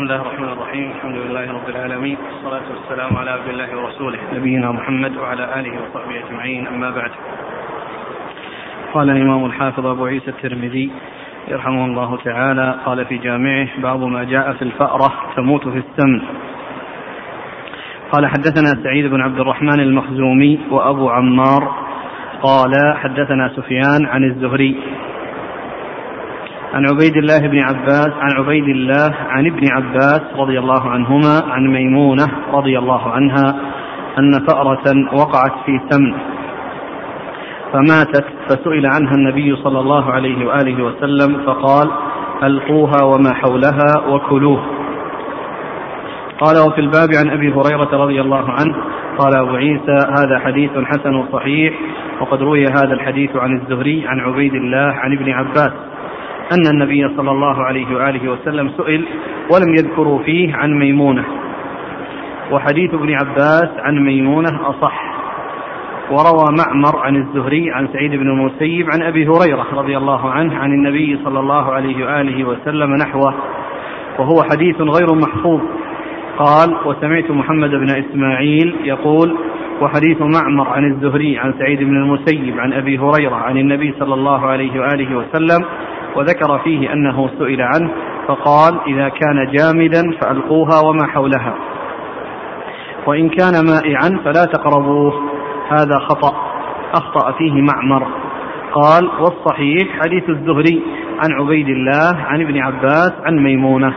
بسم الله الرحمن الرحيم الحمد لله رب العالمين والصلاة والسلام على عبد الله ورسوله نبينا محمد وعلى آله وصحبه أجمعين أما بعد قال الإمام الحافظ أبو عيسى الترمذي يرحمه الله تعالى قال في جامعه باب ما جاء في الفأرة تموت في السمن قال حدثنا سعيد بن عبد الرحمن المخزومي وأبو عمار قال حدثنا سفيان عن الزهري عن عبيد الله بن عباس عن عبيد الله عن ابن عباس رضي الله عنهما عن ميمونة رضي الله عنها أن فأرة وقعت في سمن فماتت فسئل عنها النبي صلى الله عليه وآله وسلم فقال ألقوها وما حولها وكلوه. قال وفي الباب عن أبي هريرة رضي الله عنه قال أبو عيسى هذا حديث حسن صحيح وقد روي هذا الحديث عن الزهري عن عبيد الله عن ابن عباس. أن النبي صلى الله عليه وآله وسلم سئل ولم يذكروا فيه عن ميمونة. وحديث ابن عباس عن ميمونة أصح. وروى معمر عن الزهري عن سعيد بن المسيب عن أبي هريرة رضي الله عنه عن النبي صلى الله عليه وآله وسلم نحوه. وهو حديث غير محفوظ. قال وسمعت محمد بن إسماعيل يقول وحديث معمر عن الزهري عن سعيد بن المسيب عن أبي هريرة عن النبي صلى الله عليه وآله وسلم وذكر فيه أنه سئل عنه فقال إذا كان جامدا فألقوها وما حولها وإن كان مائعا فلا تقربوه هذا خطأ أخطأ فيه معمر. قال والصحيح حديث الزهري عن عبيد الله عن ابن عباس عن ميمونة.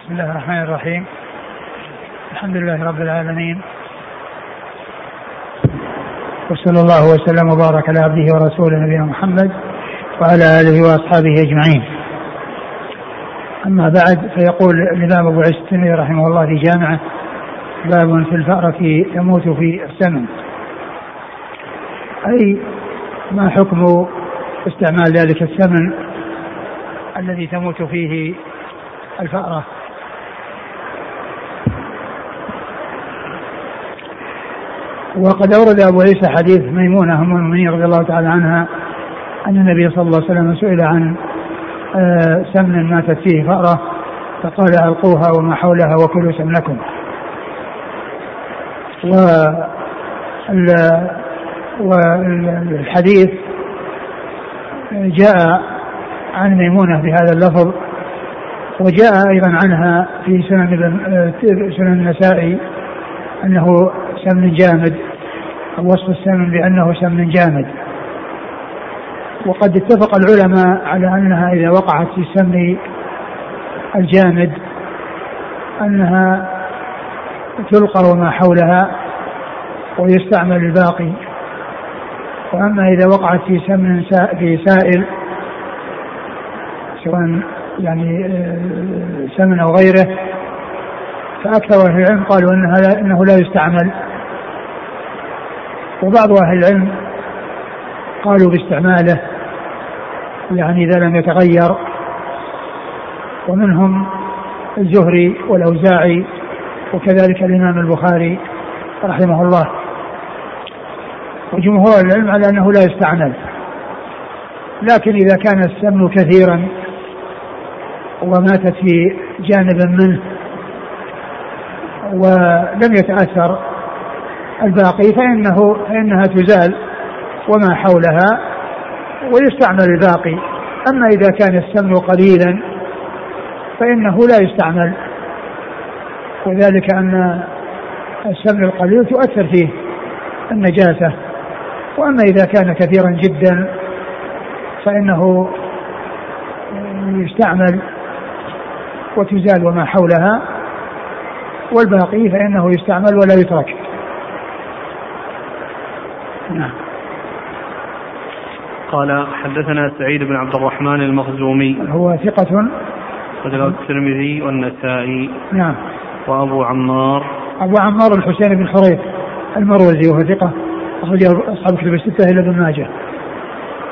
بسم الله الرحمن الرحيم. الحمد لله رب العالمين وصلى الله وسلم وبارك على عبده ورسوله نبينا محمد وعلى آله وأصحابه أجمعين. أما بعد فيقول الإمام أبو عيسى الترمذي رحمه الله في جامعه باب في الفأرة تموت في السمن. أي ما حكم استعمال ذلك السمن الذي تموت فيه الفأرة وقد أورد أبو عيسى حديث ميمونة أم المؤمنين رضي الله تعالى عنها أن النبي صلى الله عليه وسلم سئل عن آه، سمن ماتت فيه فأرة فقال ألقوها وما حولها وكلوا سمنكم. والحديث جاء عن ميمونة بهذا اللفظ وجاء أيضا عنها في سنن آه، سنن النسائي. أنه سمن جامد وصف السمن بأنه سمن جامد. وقد اتفق العلماء على أنها إذا وقعت في السمن الجامد أنها تلقى وما حولها ويستعمل الباقي. وأما إذا وقعت في سمن في سائل سواء يعني آه، سمن أو غيره فأكثر أهل العلم قالوا أنها أنه لا يستعمل. وبعض أهل العلم قالوا باستعماله يعني إذا لم يتغير. ومنهم الزهري والأوزاعي وكذلك الإمام البخاري رحمه الله. وجمهور العلم على أنه لا يستعمل. لكن إذا كان السمن كثيرا وماتت في جانب منه ولم يتأثر الباقي فإنه فإنها تزال وما حولها ويستعمل الباقي. أما إذا كان السمن قليلا فإنه لا يستعمل. وذلك أن السمن القليل تؤثر فيه النجاسة. وأما إذا كان كثيرا جدا فإنه يستعمل وتزال وما حولها. والباقي فإنه يستعمل ولا يترك. نعم. قال حدثنا سعيد بن عبد الرحمن المخزومي. هو ثقة. أخرجه الترمذي والنسائي. نعم. وأبو عمار. أبو عمار الحسين بن حريث المروزي وهو ثقة. أخرجه أصحاب كتب الستة إلى ابن ماجه.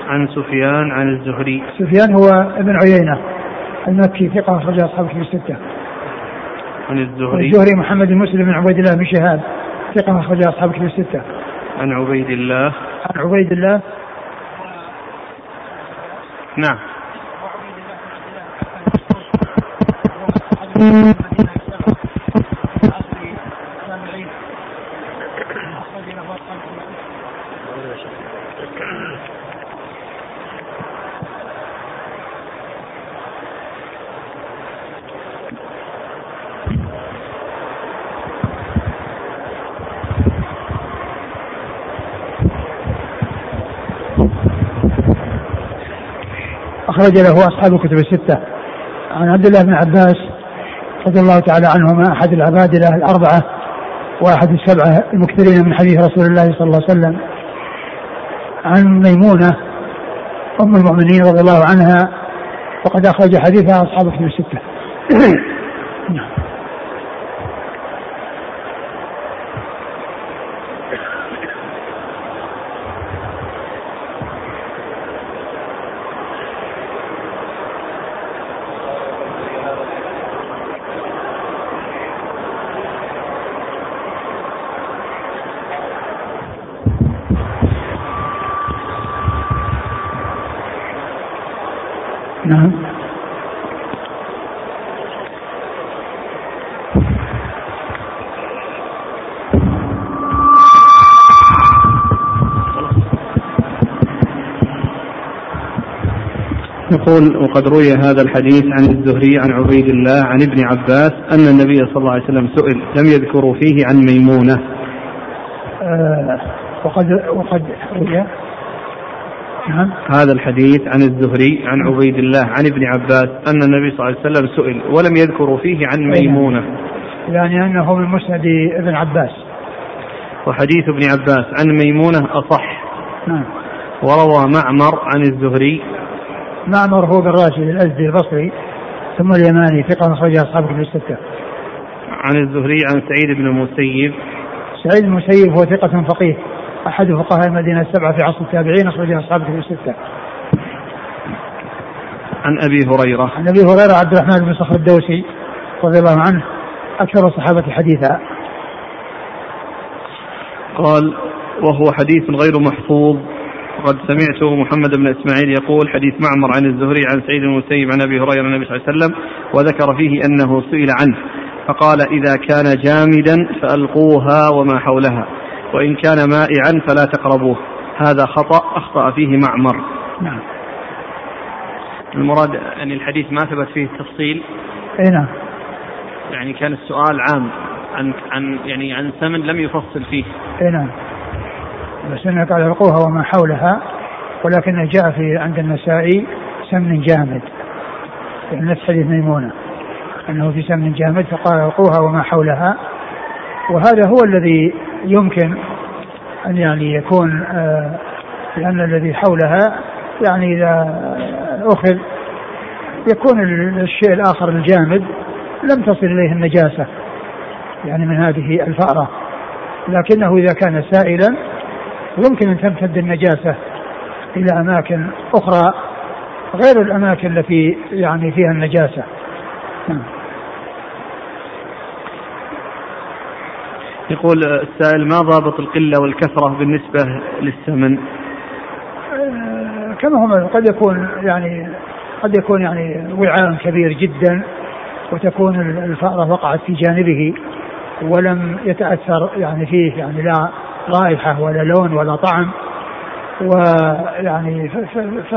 عن سفيان عن الزهري. سفيان هو ابن عيينة المكي ثقة أخرجه أصحاب كتب الستة. عن الزهري. الزهري محمد بن مسلم بن عبيد الله بن شهاب. ثقة أخرجه أصحاب كتب الستة. عن عبيد الله. عن عبيد الله. نعم. أخرج له أصحاب الكتب الستة. عن عبد الله بن عباس رضي الله تعالى عنهما أحد العبادلة الأربعة وأحد السبعة المكثرين من حديث رسول الله صلى الله عليه وسلم. عن ميمونة أم المؤمنين رضي الله عنها وقد أخرج حديثها أصحاب الكتب الستة نعم نعم يقول وقد روي هذا الحديث عن الزهري عن عبيد الله عن ابن عباس أن النبي صلى الله عليه وسلم سئل لم يذكروا فيه عن ميمونة. آه وقد وقد روي. نعم. هذا الحديث عن الزهري عن عبيد الله عن ابن عباس أن النبي صلى الله عليه وسلم سئل ولم يذكروا فيه عن ميمونة. يعني أنه من مسند ابن عباس. وحديث ابن عباس عن ميمونة أصح. نعم. وروى معمر عن الزهري معمر هو بن راشد الأزدي البصري ثم اليماني ثقة أخرجها أصحاب كتب الستة. عن الزهري عن سعيد بن المسيب. سعيد المسيب هو ثقة فقيه أحد فقهاء المدينة السبعة في عصر التابعين أخرجها أصحاب كتب الستة. عن أبي هريرة. عن أبي هريرة عبد الرحمن بن صخر الدوسي رضي الله عنه أكثر الصحابة حديثا. قال وهو حديث غير محفوظ وقد سمعت محمد بن إسماعيل يقول حديث معمر عن الزهري عن سعيد المسيب عن أبي هريرة النبي صلى الله عليه وسلم وذكر فيه أنه سئل عنه فقال إذا كان جامدا فألقوها وما حولها وإن كان مائعا فلا تقربوه هذا خطأ أخطأ فيه معمر نعم. المراد أن الحديث ما ثبت فيه التفصيل؟ إي نعم. يعني كان السؤال عام عن عن يعني عن ثمن لم يفصل فيه. إي نعم. بس انه قال القوها وما حولها ولكن جاء في عند النسائي سمن جامد. في نفس حديث ميمونة أنه في سمن جامد فقال القوها وما حولها. وهذا هو الذي يمكن أن يعني يكون آه لأن الذي حولها يعني إذا أخذ يكون الشيء الآخر الجامد لم تصل إليه النجاسة يعني من هذه الفأرة. لكنه إذا كان سائلا يمكن أن تمتد النجاسة إلى أماكن أخرى غير الأماكن التي يعني فيها النجاسة نعم. يقول السائل ما ضابط القلة والكثرة بالنسبة للثمن آه، كما هم قد يكون يعني قد يكون يعني وعاء كبير جدا وتكون الفأرة وقعت في جانبه ولم يتأثر يعني فيه يعني لا رائحة ولا لون ولا طعم ويعني ف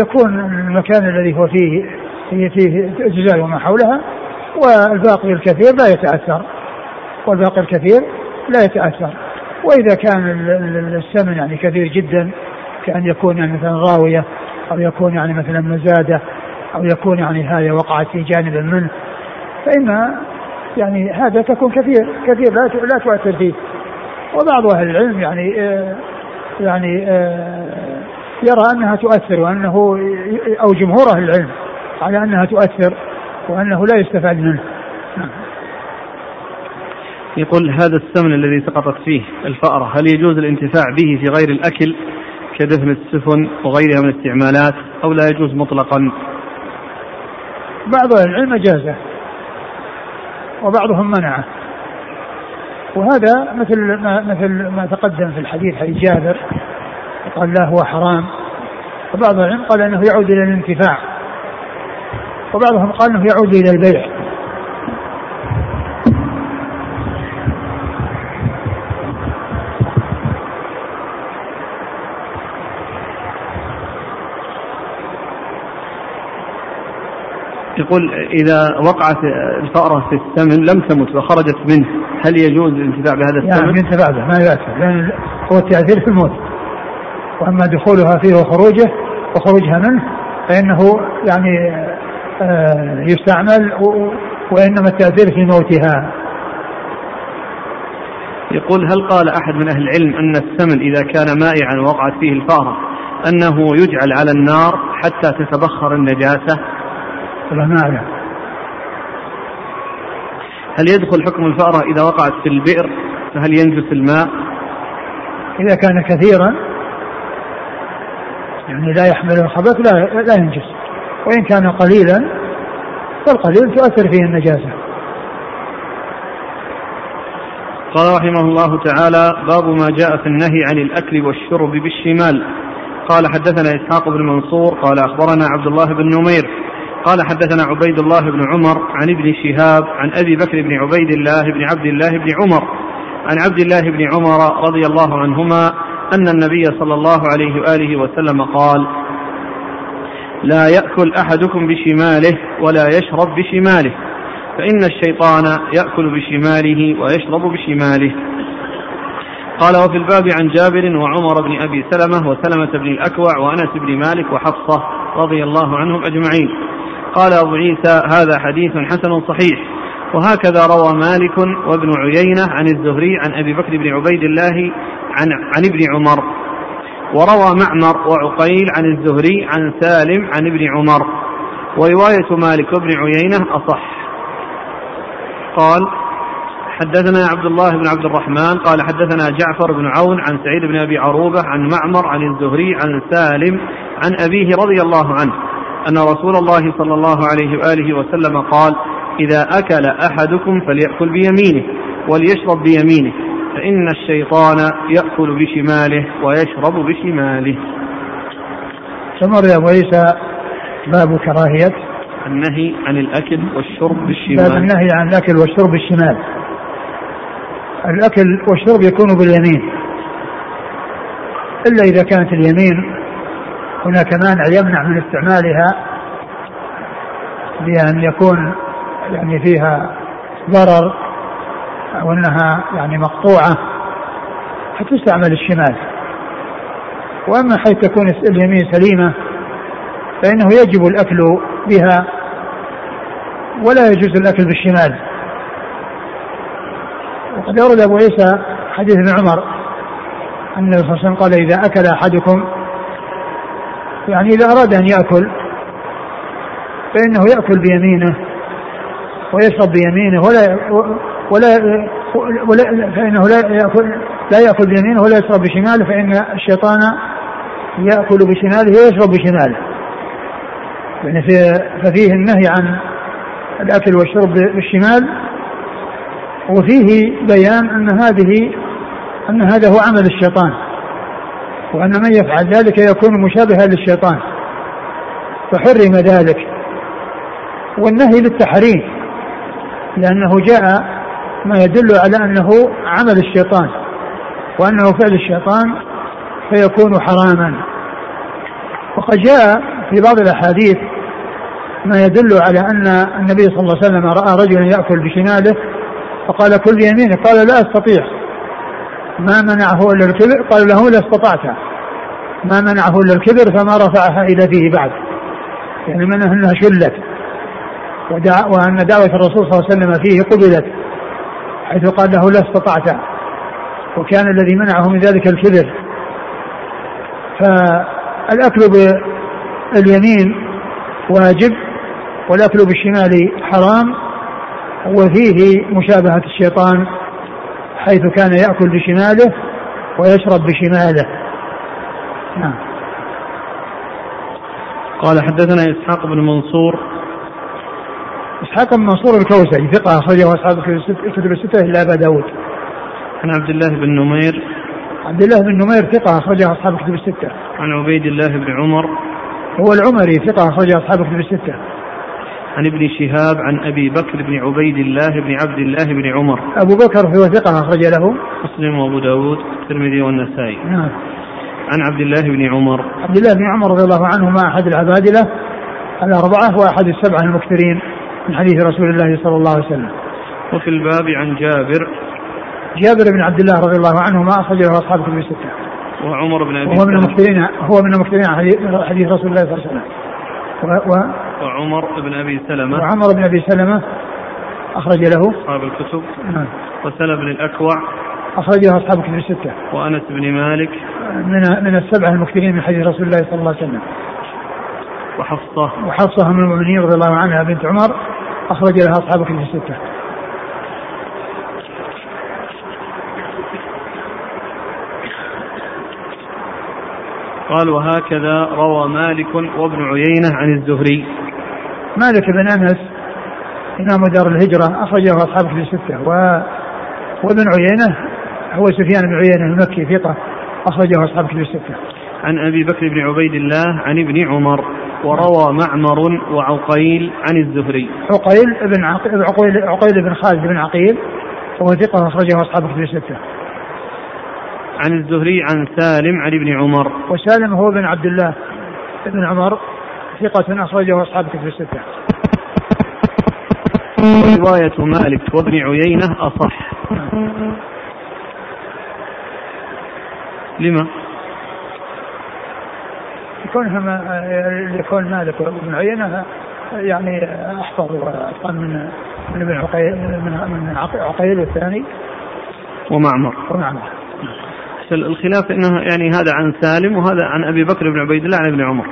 يكون المكان الذي هو فيه هي فيه أجزاء وما حولها والباقي الكثير لا يتأثر والباقي الكثير لا يتأثر. وإذا كان السمن يعني كثير جدا كأن يكون يعني مثلا راوية أو يكون يعني مثلا مزادة أو يكون يعني هذه وقعت في جانب منه فإن يعني هذا تكون كثير كثير لا لا تؤثر فيه. وبعض أهل العلم يعني آه يعني آه يرى أنها تؤثر وأنه أو جمهور أهل العلم على أنها تؤثر وأنه لا يستفاد منه. يقول هذا السمن الذي سقطت فيه الفأرة هل يجوز الانتفاع به في غير الأكل كدفن السفن وغيرها من الاستعمالات أو لا يجوز مطلقا؟ بعض أهل العلم جازه وبعضهم منعه. وهذا مثل ما مثل ما تقدم في الحديث حديث جابر قال لا هو حرام. وبعض العلم قال إنه يعود إلى الانتفاع. وبعضهم قال إنه يعود إلى البيع. يقول إذا وقعت الفأرة في السمن لم تمت وخرجت منه هل يجوز الانتفاع بهذا السمن؟ يعني ينتفع به ما يؤثر لأن هو التأثير في الموت. وأما دخولها فيه وخروجه وخروجها منه فإنه يعني آه، يستعمل وإنما التأثير في موتها. يقول هل قال أحد من أهل العلم أن السمن إذا كان مائعا ووقعت فيه الفأرة أنه يجعل على النار حتى تتبخر النجاسة؟ والله ما أعلم هل يدخل حكم الفأرة إذا وقعت في البئر؟ فهل ينجس الماء؟ إذا كان كثيرا يعني لا يحمل الخبث لا لا ينجس. وإن كان قليلا فالقليل تؤثر فيه النجاسة. قال رحمه الله تعالى باب ما جاء في النهي عن الأكل والشرب بالشمال. قال حدثنا إسحاق بن منصور قال أخبرنا عبد الله بن نمير قال حدثنا عبيد الله بن عمر عن ابن شهاب عن أبي بكر بن عبيد الله بن عبد الله بن عمر عن عبد الله بن عمر رضي الله عنهما أن النبي صلى الله عليه وآله وسلم قال لا يأكل أحدكم بشماله ولا يشرب بشماله فإن الشيطان يأكل بشماله ويشرب بشماله. قال وفي الباب عن جابر وعمر بن أبي سلمة وسلمة بن الأكوع وأنس بن مالك وحفصة رضي الله عنهم أجمعين. قال أبو عيسى هذا حديث حسن صحيح. وهكذا روى مالك وابن عيينة عن الزهري عن أبي بكر بن عبيد الله عن, عن ابن عمر. وروى معمر وعقيل عن الزهري عن سالم عن ابن عمر. ورواية مالك وابن عيينة أصح. قال حدثنا عبد الله بن عبد الرحمن قال حدثنا جعفر بن عون عن سعيد بن أبي عروبة عن معمر عن الزهري عن سالم عن أبيه رضي الله عنه. أن رسول الله صلى الله عليه وآله وسلم قال إذا أكل أحدكم فليأكل بيمينه وليشرب بيمينه فإن الشيطان يأكل بشماله ويشرب بشماله. ثم يا أبو عيسى باب كراهية. النهي عن الأكل والشرب بالشمال. باب النهي عن الأكل والشرب بالشمال. الأكل والشرب يكون باليمين. إلا إذا كانت اليمين هناك مانع يمنع من استعمالها بأن يكون يعني فيها ضرر أو أنها يعني مقطوعة فتستعمل الشمال. وأما حيث تكون اليمين سليمة فإنه يجب الأكل بها ولا يجوز الأكل بالشمال. وقد أورد أبو عيسى حديث ابن عمر أن النبي صلى الله عليه وسلم قال إذا أكل أحدكم يعني إذا أراد أن يأكل فإنه يأكل بيمينه ويشرب بيمينه ولا ولا ولا فإنه لا يأكل لا يأكل بيمينه ولا يشرب بشماله فإن الشيطان يأكل بشماله ويشرب بشماله. يعني في ففيه النهي عن الأكل والشرب بالشمال وفيه بيان أن هذه أن هذا هو عمل الشيطان. وأن من يفعل ذلك يكون مشابها للشيطان. فحرم ذلك. والنهي للتحريم لأنه جاء ما يدل على أنه عمل الشيطان وأنه فعل الشيطان فيكون حراما. وقد جاء في بعض الأحاديث ما يدل على أن النبي صلى الله عليه وسلم رأى رجلا يأكل بشماله فقال كل بيمينه قال لا أستطيع. ما منعه إلا الكبر؟ قال له لا استطعت. ما منعه إلا الكبر فما رفعها إلى فيه بعد. يعني من انها شلت. وأن دعوة الرسول صلى الله عليه وسلم فيه قبلت. حيث قال له لا استطعت. وكان الذي منعه من ذلك الكبر. فالأكل باليمين واجب والأكل بالشمال حرام. وفيه مشابهة الشيطان. حيث كان يأكل بشماله ويشرب بشماله. نعم. قال حدثنا إسحاق بن منصور. إسحاق بن منصور الكوسري ثقة أخرجه أصحاب الكتب الستة إلا أبا داود. عن عبد الله بن نمير. عبد الله بن نمير ثقة أخرجه أصحاب الكتب الستة. عن عبيد الله بن عمر. هو العمري ثقة أخرجه أصحاب الكتب الستة. عن ابن شهاب عن أبي بكر بن عبيد الله بن عبد الله بن عمر. أبو بكر هو ثقة أخرج له. مسلم وأبو داود الترمذي والنسائي. نعم. عن عبد الله بن عمر. عبد الله بن عمر رضي الله عنهما أحد العبادلة الأربعة وأحد السبعة المكثرين من حديث رسول الله صلى الله عليه وسلم. وفي الباب عن جابر. جابر بن عبد الله رضي الله عنهما أخرج له أصحاب كتب الستة. وعمر بن أبي وهو من المكثرين هو من المكثرين حديث رسول الله صلى الله عليه وسلم. و, و وعمر بن أبي سلمة. وعمر بن أبي سلمة أخرج له. أصحاب الكتب. نعم. وسلم بن الأكوع. اخرج له أصحاب الكتب الستة. وأنس بن مالك. من من السبعة المكثرين من حديث رسول الله صلى الله عليه وسلم. وحفصة. وحفصة من المؤمنين رضي الله عنها بنت عمر أخرج لها أصحاب الكتب الستة. قال وهكذا روى مالك وابن عيينة عن الزهري. مالك بن أنس إمام دار الهجرة أخرجه أصحاب في الستة. و... وابن عيينة هو سفيان بن عيينة المكي ثقة أخرجه أصحاب في الستة. عن أبي بكر بن عبيد الله عن ابن عمر وروى معمر وعقيل عن الزهري. عقيل بن عقيل عقيل بن خالد بن عقيل وهو ثقة أخرجه أصحاب في الستة. عن الزهري عن سالم عن ابن عمر. وسالم هو بن عبد الله بن عمر ثقة أخرجه أصحاب كتب الستة. ورواية مالك وابن عيينة أصح. لما؟ كونها ما يكون مالك وابن عيينة يعني أحفظ وأتقن من من ابن عقيل من عقيل والثاني. ومعمر. ومعمر. الخلاف إنه يعني هذا عن سالم وهذا عن أبي بكر بن عبيد الله عن ابن عمر.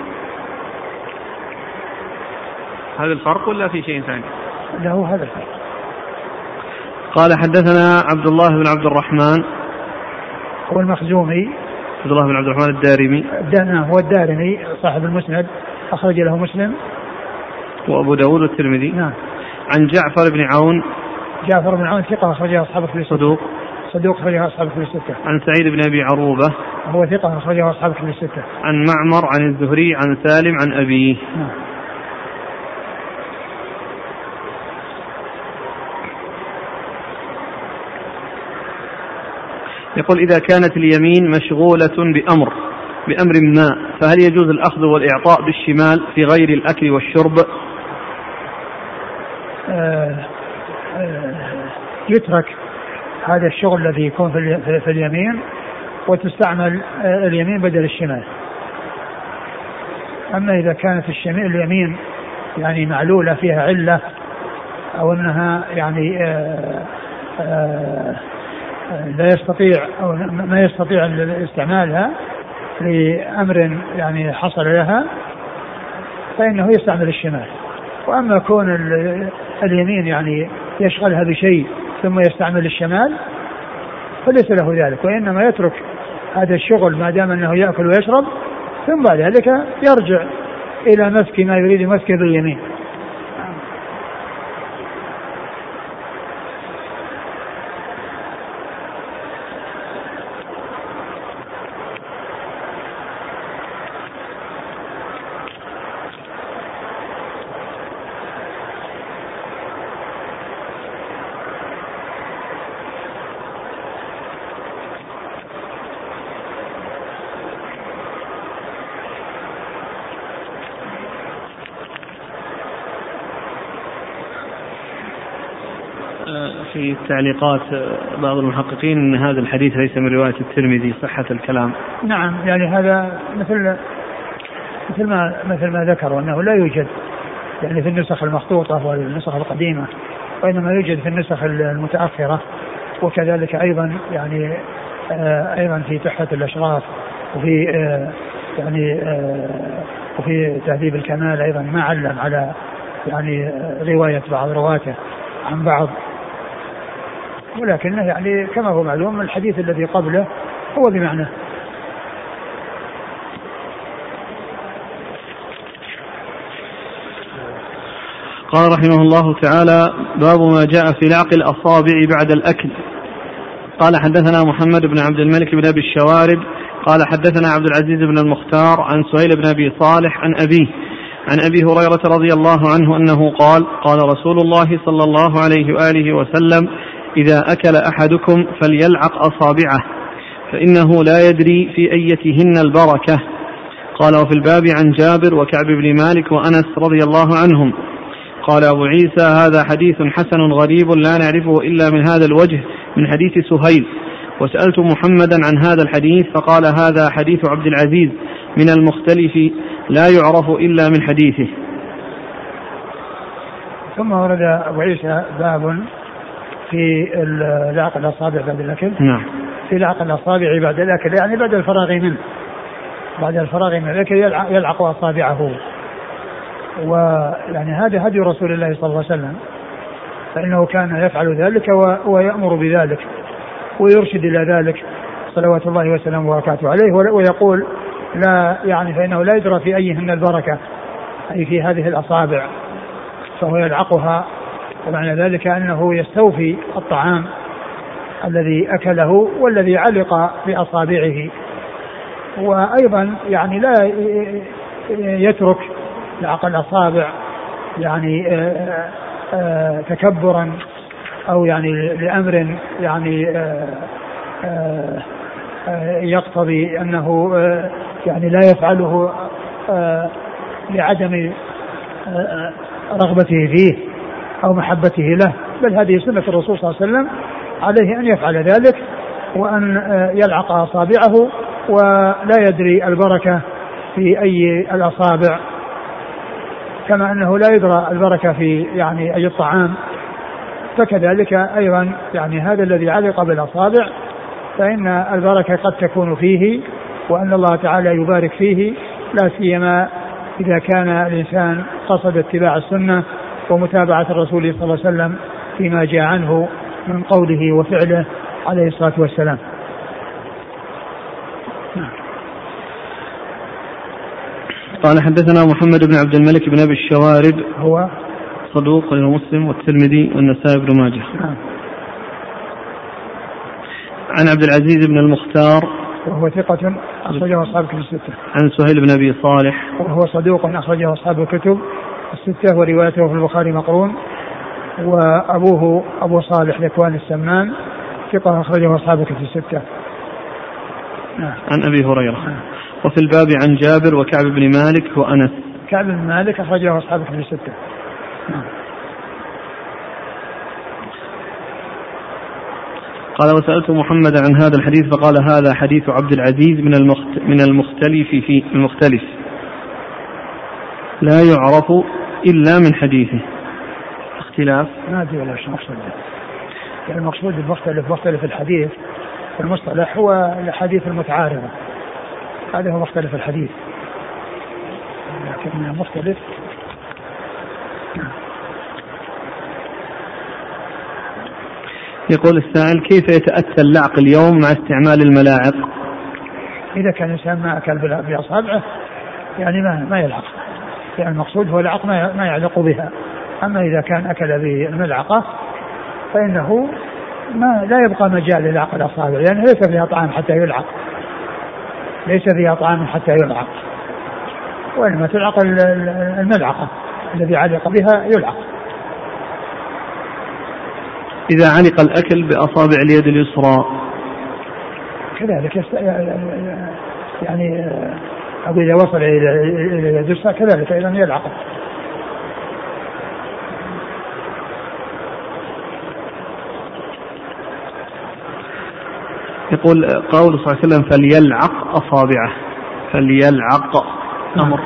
هذا الفرق ولا في شيء ثاني؟ لا هو هذا الفرق. قال حدثنا عبد الله بن عبد الرحمن. هو المخزومي. عبد الله بن عبد الرحمن الدارمي. نعم هو الدارمي صاحب المسند أخرج له مسلم. وأبو داود والترمذي. نعم. عن جعفر بن عون. جعفر بن عون ثقة أخرجه أصحاب في صدوق. صدوق أخرجه أصحاب كتب الستة. عن سعيد بن أبي عروبة هو ثقة أخرجه أصحاب كتب الستة. عن معمر عن الزهري عن سالم عن أبيه. نعم. يقول إذا كانت اليمين مشغولة بأمر بأمر ما فهل يجوز الأخذ والإعطاء بالشمال في غير الأكل والشرب؟ آه آه يترك هذا الشغل الذي يكون في, اليمين وتستعمل آه، اليمين بدل الشمال. أما إذا كانت الشمال اليمين يعني معلولة فيها علة أو أنها يعني آه، آه، لا يستطيع أو ما يستطيع استعمالها لأمر يعني حصل لها فإنه يستعمل الشمال. وأما كون اليمين يعني يشغلها بشيء ثم يستعمل الشمال فليس له ذلك وإنما يترك هذا الشغل ما دام أنه يأكل ويشرب ثم بعد ذلك يرجع إلى مسك ما يريد مسكه باليمين في التعليقات بعض المحققين إن هذا الحديث ليس من رواية الترمذي صحة الكلام. نعم يعني هذا مثل مثل ما مثل ما ذكروا انه لا يوجد يعني في النسخ المخطوطة والنسخ القديمة وإنما يوجد في النسخ المتأخرة وكذلك أيضا يعني آه، أيضا في تحفة الأشراف وفي آه، يعني آه، وفي تهذيب الكمال أيضا ما علم على يعني رواية بعض رواته عن بعض ولكنه يعني كما هو معلوم الحديث الذي قبله هو بمعنى. قال رحمه الله تعالى باب ما جاء في لعق الأصابع بعد الأكل. قال حدثنا محمد بن عبد الملك بن أبي الشوارب. قال حدثنا عبد العزيز بن المختار عن سهيل بن أبي صالح عن أبيه عن أبي هريرة رضي الله عنه أنه قال قال رسول الله صلى الله عليه وآله وسلم إذا أكل أحدكم فليلعق أصابعه فإنه لا يدري في أيتهن البركة. قال وفي الباب عن جابر وكعب بن مالك وأنس رضي الله عنهم. قال أبو عيسى هذا حديث حسن غريب لا نعرفه إلا من هذا الوجه من حديث سهيل. وسألت محمدا عن هذا الحديث فقال هذا حديث عبد العزيز من المختلف لا يعرف إلا من حديثه. ثم ورد أبو عيسى باب في لعق الأصابع بعد الأكل. نعم. في لعق الأصابع بعد الأكل يعني بعد الفراغ منه. بعد الفراغ من الأكل يلعق أصابعه. ويعني هذا هدي رسول الله صلى الله عليه وسلم. فإنه كان يفعل ذلك ويأمر بذلك ويرشد إلى ذلك. صلوات الله وسلامه وبركاته عليه ويقول لا يعني فإنه لا يدرى في أيهن البركة أي في هذه الأصابع فهو يلعقها ومعنى ذلك أنه يستوفي الطعام الذي أكله والذي علق بأصابعه. وأيضا يعني لا يترك لعق الأصابع يعني آه، آه، تكبرا أو يعني لأمر يعني آه، يقتضي أنه يعني لا يفعله آه، لعدم آه، رغبته فيه. أو محبته له بل هذه سنة الرسول صلى الله عليه وسلم عليه أن يفعل ذلك وأن آه، يلعق أصابعه ولا يدري البركة في أي الأصابع. كما أنه لا يدرى البركة في يعني أي الطعام. فكذلك أيضا يعني هذا الذي علق بالأصابع فإن البركة قد تكون فيه وأن الله تعالى يبارك فيه لا سيما إذا كان الإنسان قصد اتباع السنة ومتابعة الرسول صلى الله عليه وسلم فيما جاء عنه من قوله وفعله عليه الصلاة والسلام. قال حدثنا محمد بن عبد الملك بن أبي الشوارب هو صدوق غير مسلم والترمذي والنسائي بن ماجه. نعم. عن عبد العزيز بن المختار. وهو ثقة أخرجه أصحاب الكتب الستة. عن سهيل بن أبي صالح. وهو صدوق أخرجه أصحاب الكتب. الستة وروايته في البخاري مقرون وأبوه أبو صالح ذكوان السمان ثقة أخرجه أصحاب الكتب الستة. نعم. عن أبي هريرة نعم. وفي الباب عن جابر وكعب بن مالك وأنس. كعب بن مالك أخرجه أصحاب الكتب الستة. نعم. قال وسألت محمد عن هذا الحديث فقال هذا حديث عبد العزيز من المخت من المختلف في المختلف لا يعرف إلا من حديثه. اختلاف. ما أدري ولا شو مقصود يعني المقصود المختلف مختلف الحديث. المصطلح هو الحديث المتعارضة هذا هو مختلف الحديث. لكن مختلف يقول السائل كيف يتأتى اللعق اليوم مع استعمال الملاعق؟ إذا كان الإنسان ما أكل بأصابعه يعني ما ما يلعق يعني المقصود هو العق ما يعلق بها. أما إذا كان أكل بالملعقة فإنه ما لا يبقى مجال للعق الأصابع لأن يعني ليس فيها طعام حتى يلعق. ليس فيها طعام حتى يلعق. وإنما تلعق الملعقة الذي علق بها يلعق. إذا علق الأكل بأصابع اليد اليسرى. كذلك يعني أو إذا وصل إلى اليد اليسرى كذلك أيضا يلعق يقول قول صلى الله عليه وسلم فليلعق أصابعه. فليلعق أمر.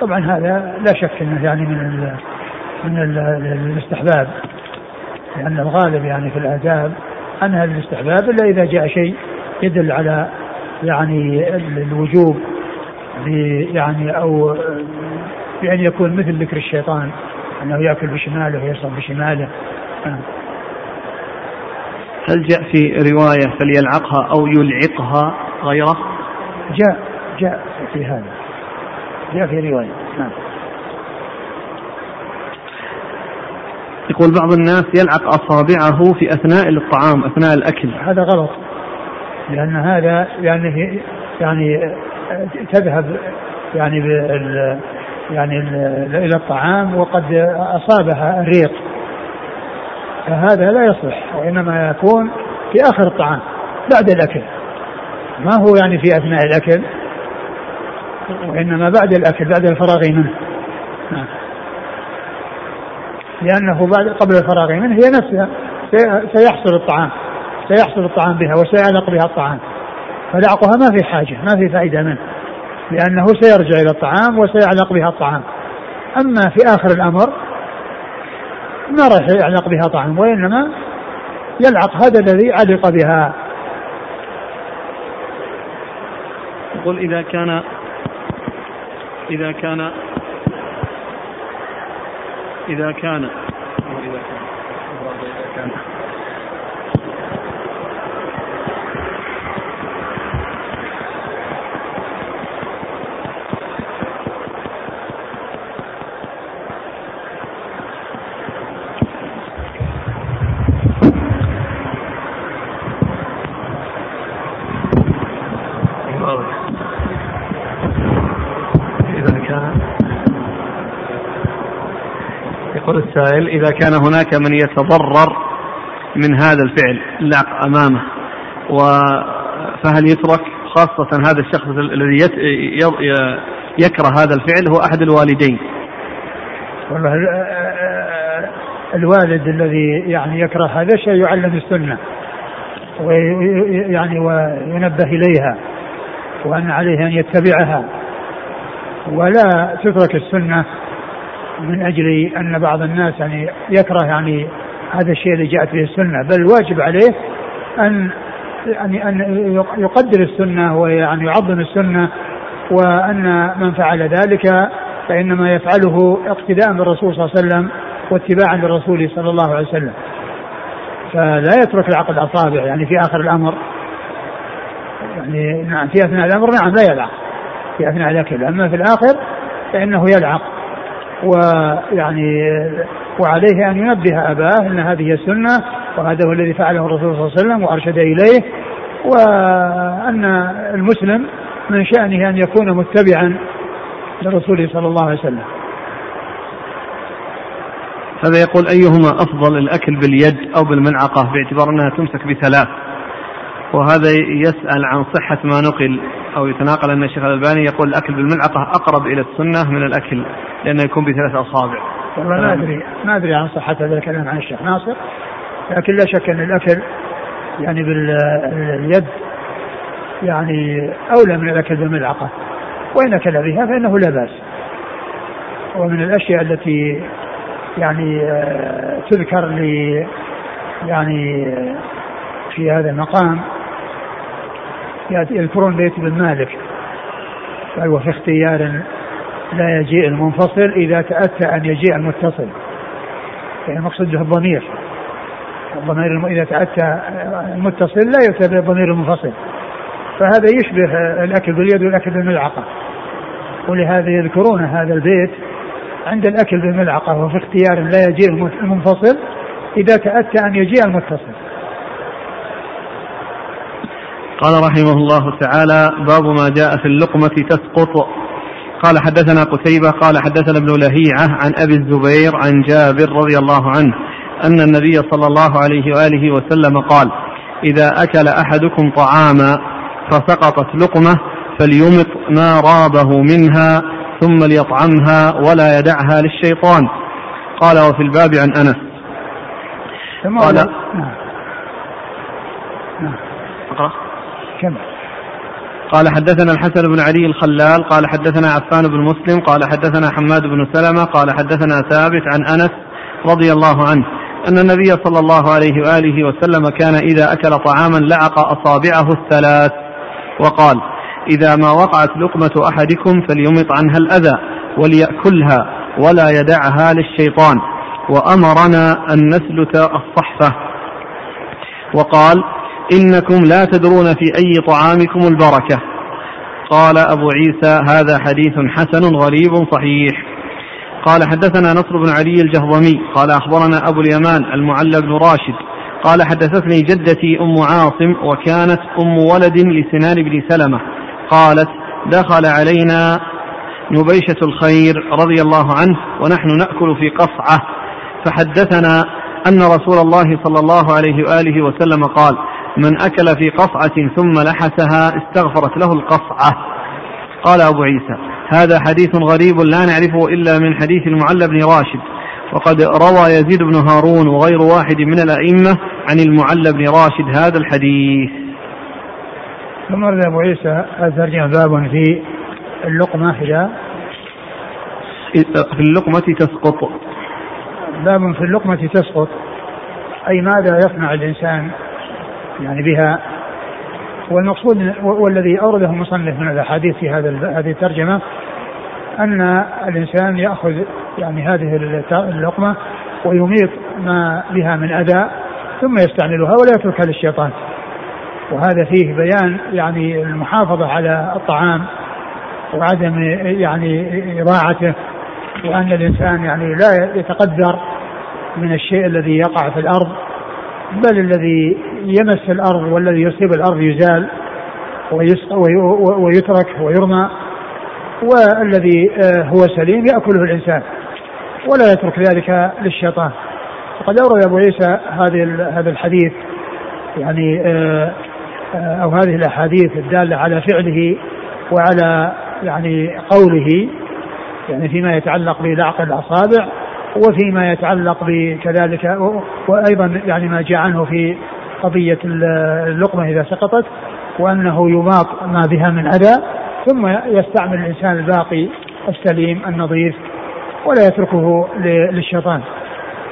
طبعا هذا لا شك إنه يعني من من الاستحباب لأن الغالب يعني في الآداب أنها للاستحباب إلا إذا جاء شيء يدل على يعني الوجوب يعني أو بأن يكون مثل ذكر الشيطان أنه يأكل بشماله ويشرب بشماله. آه. هل جاء في رواية فليلعقها أو يلعقها غيره؟ جاء جاء في هذا. جاء في رواية. نعم. يقول بعض الناس يلعق أصابعه في أثناء الطعام أثناء الأكل. هذا غلط. لأن هذا يعني يعني تذهب يعني بال يعني إلى الطعام وقد أصابها الريق. فهذا لا يصلح وإنما يكون في آخر الطعام بعد الأكل. ما هو يعني في أثناء الأكل وإنما بعد الأكل بعد الفراغ منه. لأنه بعد قبل الفراغ منه هي نفسها سيحصل الطعام. سيحصل الطعام بها وسيعلق بها الطعام. فلعقها ما في حاجة ما في فائدة منه لأنه سيرجع إلى الطعام وسيعلق بها الطعام. أما في آخر الأمر ما راح يعلق بها طعام وإنما يلعق هذا الذي علق بها. يقول إذا كان إذا كان إذا كان السائل إذا كان هناك من يتضرر من هذا الفعل اللعق أمامه. و فهل يترك؟ خاصة هذا الشخص الذي يكره هذا الفعل هو أحد الوالدين. والله الوالد الذي يعني يكره هذا الشيء يعلم السنة ويعني وينبه إليها وأن عليه أن يتبعها. ولا تترك السنة من أجل أن بعض الناس يعني يكره يعني هذا الشيء اللي جاءت به السنة. بل الواجب عليه أن يعني أن يقدر السنة ويعني يعظم السنة وأن من فعل ذلك فإنما يفعله اقتداء بالرسول صلى الله عليه وسلم واتباعا للرسول صلى الله عليه وسلم. فلا يترك العقل اصابع يعني في آخر الأمر. يعني نعم في أثناء الأمر نعم لا يلعق. في أثناء الاكل أما في الآخر فإنه يلعق. ويعني وعليه أن ينبه أباه إن هذه السنة وهذا هو الذي فعله الرسول صلى الله عليه وسلم وأرشد إليه وأن المسلم من شأنه أن يكون متبعا لرسوله صلى الله عليه وسلم. هذا يقول أيهما أفضل الأكل باليد أو بالملعقه باعتبار أنها تمسك بثلاث. وهذا يسأل عن صحة ما نقل. أو يتناقل أن الشيخ الألباني يقول الأكل بالملعقة أقرب إلى السنة من الأكل لأنه يكون بثلاث أصابع. والله ما أدري ما أدري عن صحة هذا الكلام عن الشيخ ناصر لكن لا شك أن الأكل يعني باليد يعني أولى من الأكل بالملعقة وإن أكل بها فإنه لا بأس. ومن الأشياء التي يعني آه، تذكر لي يعني في هذا المقام يذكرون بيت بن مالك. قال وفي اختيار لا يجيء المنفصل إذا تأتى أن يجيء المتصل. يعني به الضمير. الضمير إذا تأتى المتصل لا يؤتى بالضمير المنفصل. فهذا يشبه الأكل باليد والأكل بالملعقة. ولهذا يذكرون هذا البيت عند الأكل بالملعقة وفي اختيار لا يجيء المنفصل إذا تأتى أن يجيء المتصل. قال رحمه الله تعالى باب ما جاء في اللقمة تسقط. قال حدثنا قتيبة قال حدثنا ابن لهيعة عن أبي الزبير عن جابر رضي الله عنه أن النبي صلى الله عليه وآله وسلم قال إذا أكل أحدكم طعاما فسقطت لقمة فليمط ما رابه منها ثم ليطعمها ولا يدعها للشيطان. قال وفي الباب عن أنس. قال نعم نعم كما قال حدثنا الحسن بن علي الخلال قال حدثنا عفان بن مسلم قال حدثنا حماد بن سلمة قال حدثنا ثابت عن أنس رضي الله عنه أن النبي صلى الله عليه وآله وسلم كان إذا أكل طعاما لعق أصابعه الثلاث وقال إذا ما وقعت لقمة أحدكم فليمط عنها الأذى وليأكلها ولا يدعها للشيطان وأمرنا أن نسلت الصحفة. وقال إنكم لا تدرون في أي طعامكم البركة. قال أبو عيسى هذا حديث حسن غريب صحيح. قال حدثنا نصر بن علي الجهضمي. قال أخبرنا أبو اليمان المعلى بن راشد. قال حدثتني جدتي أم عاصم وكانت أم ولد لسنان بن سلمة. قالت دخل علينا نبيشة الخير رضي الله عنه ونحن نأكل في قصعة. فحدثنا أن رسول الله صلى الله عليه وآله وسلم قال من أكل في قصعة ثم لحسها استغفرت له القصعة. قال أبو عيسى هذا حديث غريب لا نعرفه إلا من حديث المعلى بن راشد وقد روى يزيد بن هارون وغير واحد من الأئمة عن المعلى بن راشد هذا الحديث. ثم ورد أبو عيسى الترجمة باب في اللقمة إذا؟ في اللقمة تسقط. باب في اللقمة تسقط. أي ماذا يصنع الإنسان؟ يعني بها. والمقصود والذي أورده المصنف من الأحاديث في هذا هذه الترجمة أن الإنسان يأخذ يعني هذه اللقمة ويميط ما بها من أذى ثم يستعملها ولا يتركها للشيطان. وهذا فيه بيان يعني المحافظة على الطعام وعدم يعني إضاعته وأن الإنسان يعني لا يتقدر من الشيء الذي يقع في الأرض. بل الذي يمس الأرض والذي يصيب الأرض يزال ويترك ويرمى والذي آه، هو سليم يأكله الإنسان ولا يترك ذلك للشيطان. وقد أورد أبو عيسى هذه هذا الحديث يعني آه، آه، أو هذه الأحاديث الدالة على فعله وعلى يعني قوله يعني فيما يتعلق بلعق الأصابع وفيما يتعلق بكذلك وأيضا يعني ما جاء عنه في قضية اللقمة إذا سقطت وأنه يماط ما بها من أذى ثم يستعمل الإنسان الباقي السليم النظيف ولا يتركه للشيطان.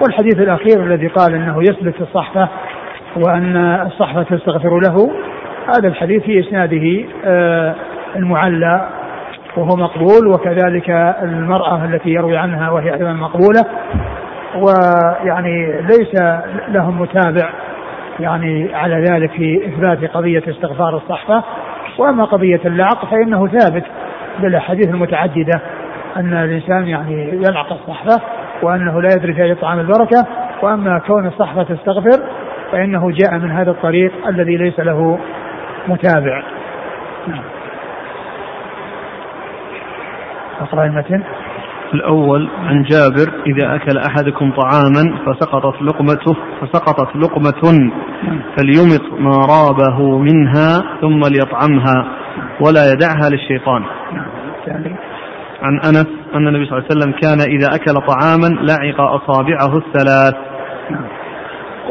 والحديث الأخير الذي قال أنه يسلك الصحفة وأن الصحفة تستغفر له هذا الحديث في إسناده آه، المعلى وهو مقبول وكذلك المرأة التي يروي عنها وهي أيضا مقبولة. ويعني ليس لهم متابع يعني على ذلك في إثبات قضية استغفار الصحفة. وأما قضية اللعق فإنه ثابت بالأحاديث المتعددة أن الإنسان يعني يلعق الصحفة وأنه لا يدري في طعام البركة. وأما كون الصحفة تستغفر فإنه جاء من هذا الطريق الذي ليس له متابع. نعم. اقرأ المتن الأول عن جابر إذا أكل أحدكم طعاما فسقطت لقمته فسقطت لقمة فليمط ما رابه منها ثم ليطعمها ولا يدعها للشيطان. عن أنس أن النبي صلى الله عليه وسلم كان إذا أكل طعاما لعق أصابعه الثلاث.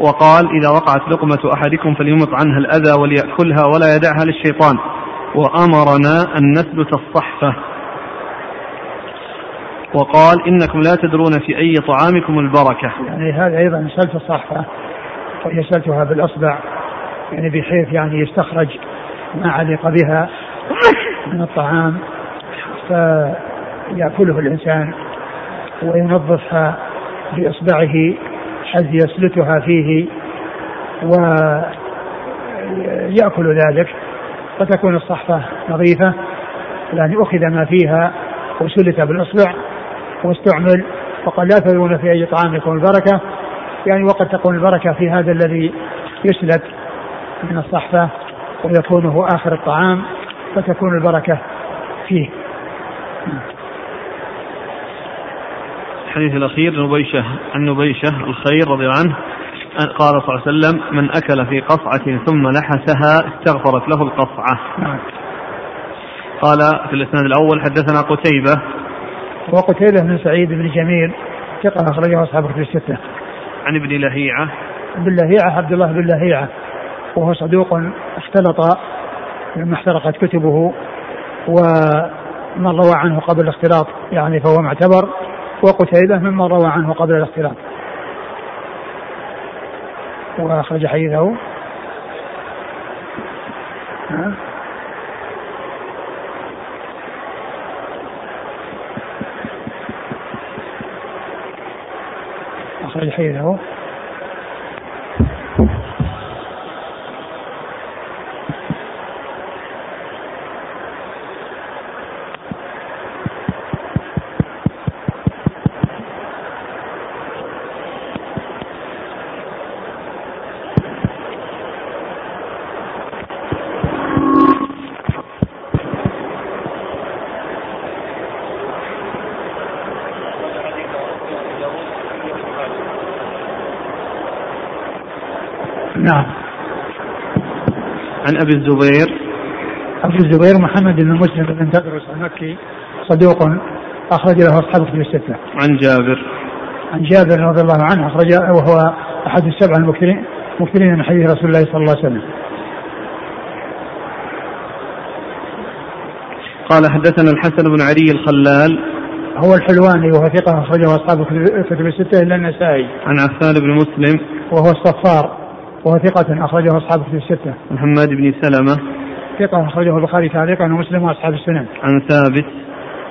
وقال إذا وقعت لقمة أحدكم فليمط عنها الأذى وليأكلها ولا يدعها للشيطان. وأمرنا أن نثبت الصحفة. وقال إنكم لا تدرون في أي طعامكم البركة. يعني هذا أيضا سلت الصحفة وهي سلتها بالأصبع يعني بحيث يعني يستخرج ما علق بها من الطعام فيأكله الإنسان وينظفها بإصبعه حيث يسلتها فيه ويأكل ذلك. فتكون الصحفة نظيفة يعني أخذ ما فيها وسلت بالإصبع. واستعمل وقد لا تدرون في أي طعام يكون البركة. يعني وقد تكون البركة في هذا الذي يسلت من الصحفة ويكون هو آخر الطعام فتكون البركة فيه. الحديث الأخير نبيشة عن نبيشة الخير رضي الله عنه قال صلى الله عليه وسلم من أكل في قصعة ثم لحسها استغفرت له القصعة. نعم. قال في الإسناد الأول حدثنا قتيبة وقتيبة بن سعيد بن جميل ثقة أخرجه أصحاب كتب الستة. عن ابن لهيعة. ابن لهيعة عبد الله بن لهيعة. وهو صدوق اختلط لما احترقت كتبه ومن روى عنه قبل الاختلاط يعني فهو معتبر. وقتيبة ممن روى عنه قبل الاختلاط. وأخرج حديثه. أخرج حديثه نعم عن أبي الزبير أبو الزبير محمد بن مسلم بن تدرس المكي صدوق أخرج له أصحاب كتب الستة. عن جابر عن جابر رضي الله عنه أخرج وهو أحد السبع المكثرين مكثرين من حديث رسول الله صلى الله عليه وسلم. قال حدثنا الحسن بن علي الخلال هو الحلواني وهو ثقة أخرجه أصحاب الكتب الستة إلا النسائي. عن عفان بن مسلم وهو الصفار وهو ثقة أخرجه أصحاب الكتب الستة. محمد بن سلمة ثقة أخرجه البخاري تعليقا ومسلم وأصحاب السنن. عن ثابت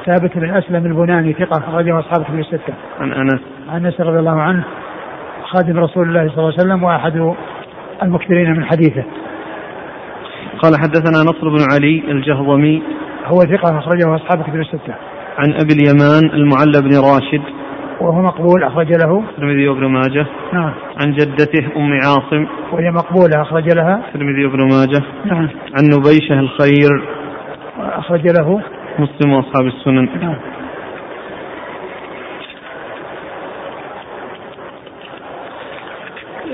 ثابت بن أسلم البناني ثقة أخرجه أصحاب الكتب الستة. عن أنس عن أنس رضي الله عنه خادم رسول الله صلى الله عليه وسلم وأحد المكثرين من حديثه. قال حدثنا نصر بن علي الجهضمي هو ثقة أخرجه أصحاب الكتب الستة. عن أبي اليمان المعلى بن راشد وهو مقبول أخرج له. الترمذي وابن ماجه. نعم. عن جدته أم عاصم. وهي مقبولة أخرج لها. الترمذي وابن ماجه. نعم. عن نبيشة الخير. أخرج له. مسلم وأصحاب السنن. نعم.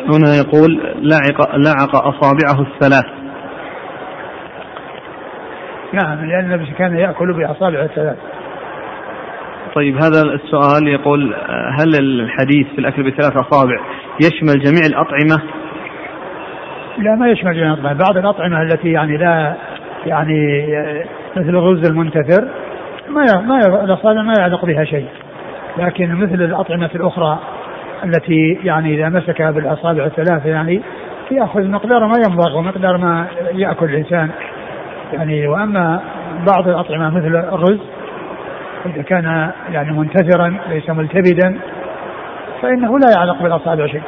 هنا يقول لعق لعق أصابعه الثلاث. نعم لأن النبي كان يأكل بأصابعه الثلاث. طيب هذا السؤال يقول هل الحديث في الأكل بثلاث أصابع يشمل جميع الأطعمة؟ لا ما يشمل جميع الأطعمة. بعض الأطعمة التي يعني لا يعني مثل الرز المنتثر ما ما الأصابع ما يعلق بها شيء. لكن مثل الأطعمة الأخرى التي يعني إذا مسكها بالأصابع الثلاثة يعني يأخذ مقدار ما ينبغ ومقدار ما يأكل الإنسان. يعني وأما بعض الأطعمة مثل الرز إذا كان يعني منتثرا ليس ملتبدا فإنه لا يعلق بالأصابع شيء.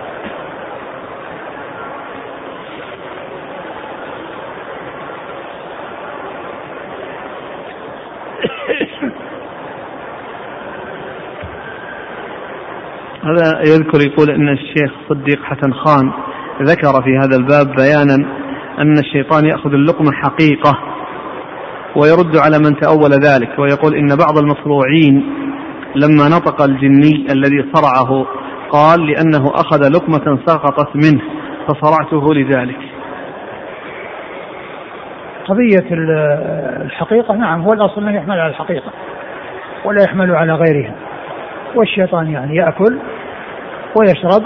هذا يذكر يقول إن الشيخ صديق حسن خان ذكر في هذا الباب بيانا أن الشيطان يأخذ اللقمه حقيقه ويرد على من تأول ذلك ويقول إن بعض المصروعين لما نطق الجني الذي صرعه قال لأنه أخذ لقمة سقطت منه فصرعته لذلك. قضية ال- الحقيقة نعم هو الأصل أنه يحمل على الحقيقة ولا يحمل على غيرها. والشيطان يعني يأكل ويشرب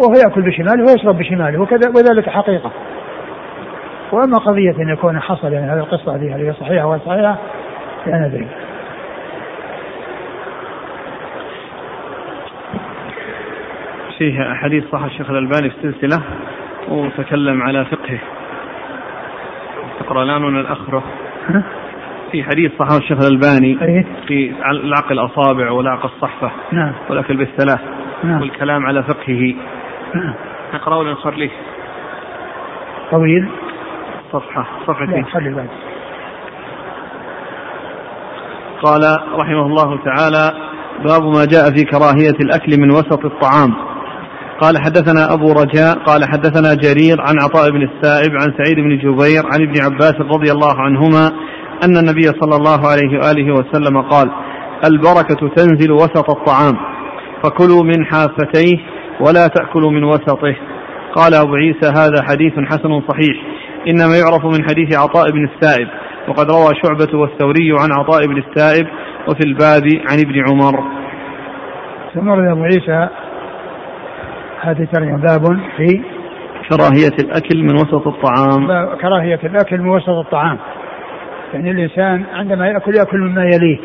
وهو يأكل بشماله ويشرب بشماله وكذا وذلك حقيقة. وأما قضية أن يكون حصل يعني هذه القصة هذه هل هي صحيحة ولا صحيحة؟ لا ندري. فيه حديث صح الشيخ الألباني في السلسلة وتكلم على فقهه. تقرأ الآن ولا الأخرة ها؟ في حديث صححه الشيخ الألباني في لعق الأصابع ولعق الصحفة نعم. والأكل بالثلاث. نعم. والكلام على فقهه. نعم. نقرأ ولا نخليه طويل. صفحة صفحتين قال رحمه الله تعالى باب ما جاء في كراهية الأكل من وسط الطعام. قال حدثنا أبو رجاء قال حدثنا جرير عن عطاء بن السائب عن سعيد بن جبير عن ابن عباس رضي الله عنهما أن النبي صلى الله عليه وآله وسلم قال البركة تنزل وسط الطعام فكلوا من حافتيه ولا تأكلوا من وسطه. قال أبو عيسى هذا حديث حسن صحيح. إنما يعرف من حديث عطاء بن السائب وقد روى شعبة والثوري عن عطاء بن السائب وفي الباب عن ابن عمر. ثم ورد أبو عيسى هذه ترجمة باب في كراهية الأكل من وسط الطعام. كراهية الأكل من وسط الطعام. يعني الإنسان عندما يأكل يأكل مما يليه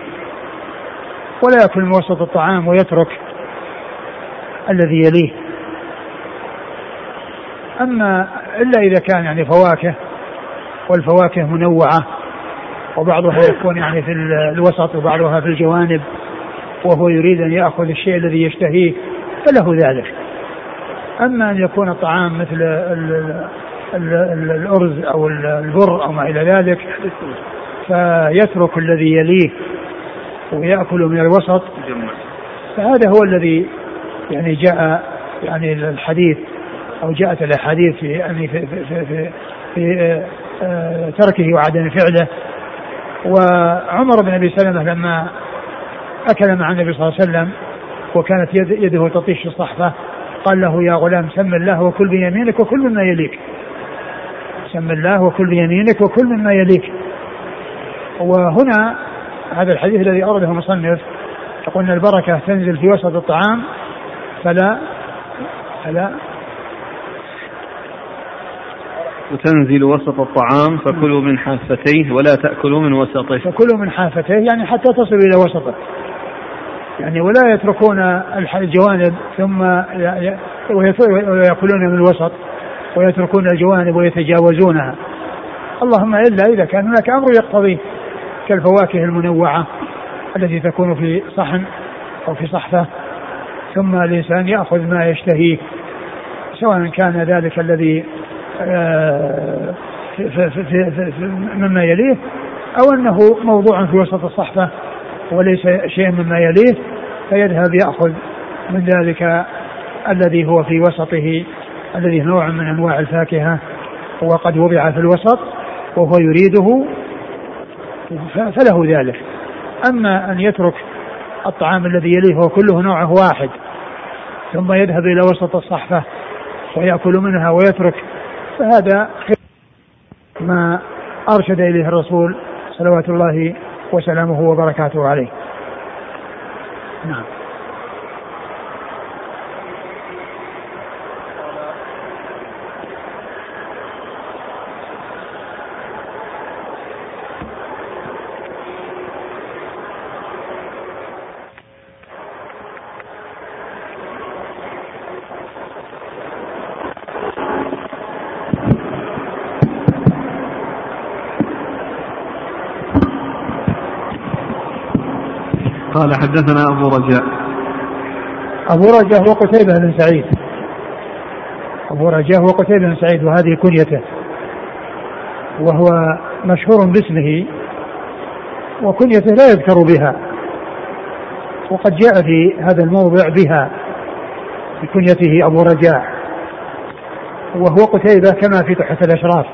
ولا يأكل من وسط الطعام ويترك الذي يليه. أما إلا إذا كان يعني فواكه والفواكه منوعة وبعضها يكون يعني في ال- الوسط وبعضها في الجوانب وهو يريد أن يأخذ الشيء الذي يشتهيه فله ذلك. أما أن يكون الطعام مثل ال- ال- ال- الأرز أو ال- البر أو ما إلى ذلك فيترك الذي يليه ويأكل من الوسط. فهذا هو الذي يعني جاء يعني الحديث. أو جاءت الأحاديث في يعني في في في, في, في آه، آه، تركه وعدم فعله. وعمر بن أبي سلمة لما أكل مع النبي صلى الله عليه وسلم وكانت يد يده تطيش الصحفة قال له يا غلام سم الله وكل بيمينك وكل مما يليك. سم الله وكل بيمينك وكل مما يليك. وهنا هذا الحديث الذي أورده المصنف يقول أن البركة تنزل في وسط الطعام فلا فلا وتنزل وسط الطعام فكلوا من حافتيه ولا تأكلوا من وسطه. فكلوا من حافتيه يعني حتى تصلوا إلى وسطه. يعني ولا يتركون الجوانب ثم ويأكلون من الوسط ويتركون الجوانب ويتجاوزونها. اللهم إلا إذا كان هناك أمر يقتضي كالفواكه المنوعة التي تكون في صحن أو في صحفة ثم الإنسان يأخذ ما يشتهيه سواء كان ذلك الذي آه، مما يليه أو أنه موضوع في وسط الصحفة وليس شيء مما يليه فيذهب يأخذ من ذلك الذي هو في وسطه الذي نوع من أنواع الفاكهة وقد وضع في الوسط وهو يريده فله ذلك. أما أن يترك الطعام الذي يليه هو كله نوعه واحد ثم يذهب إلى وسط الصحفة ويأكل منها ويترك فهذا ما أرشد إليه الرسول صلوات الله وسلامه وبركاته عليه. نعم. قال حدثنا أبو رجاء. أبو رجاء هو قتيبة بن سعيد. أبو رجاء هو قتيبة بن سعيد وهذه كنيته. وهو مشهور باسمه وكنيته لا يذكر بها. وقد جاء في هذا الموضع بها في كنيته أبو رجاء. وهو قتيبة كما في تحفة الأشراف.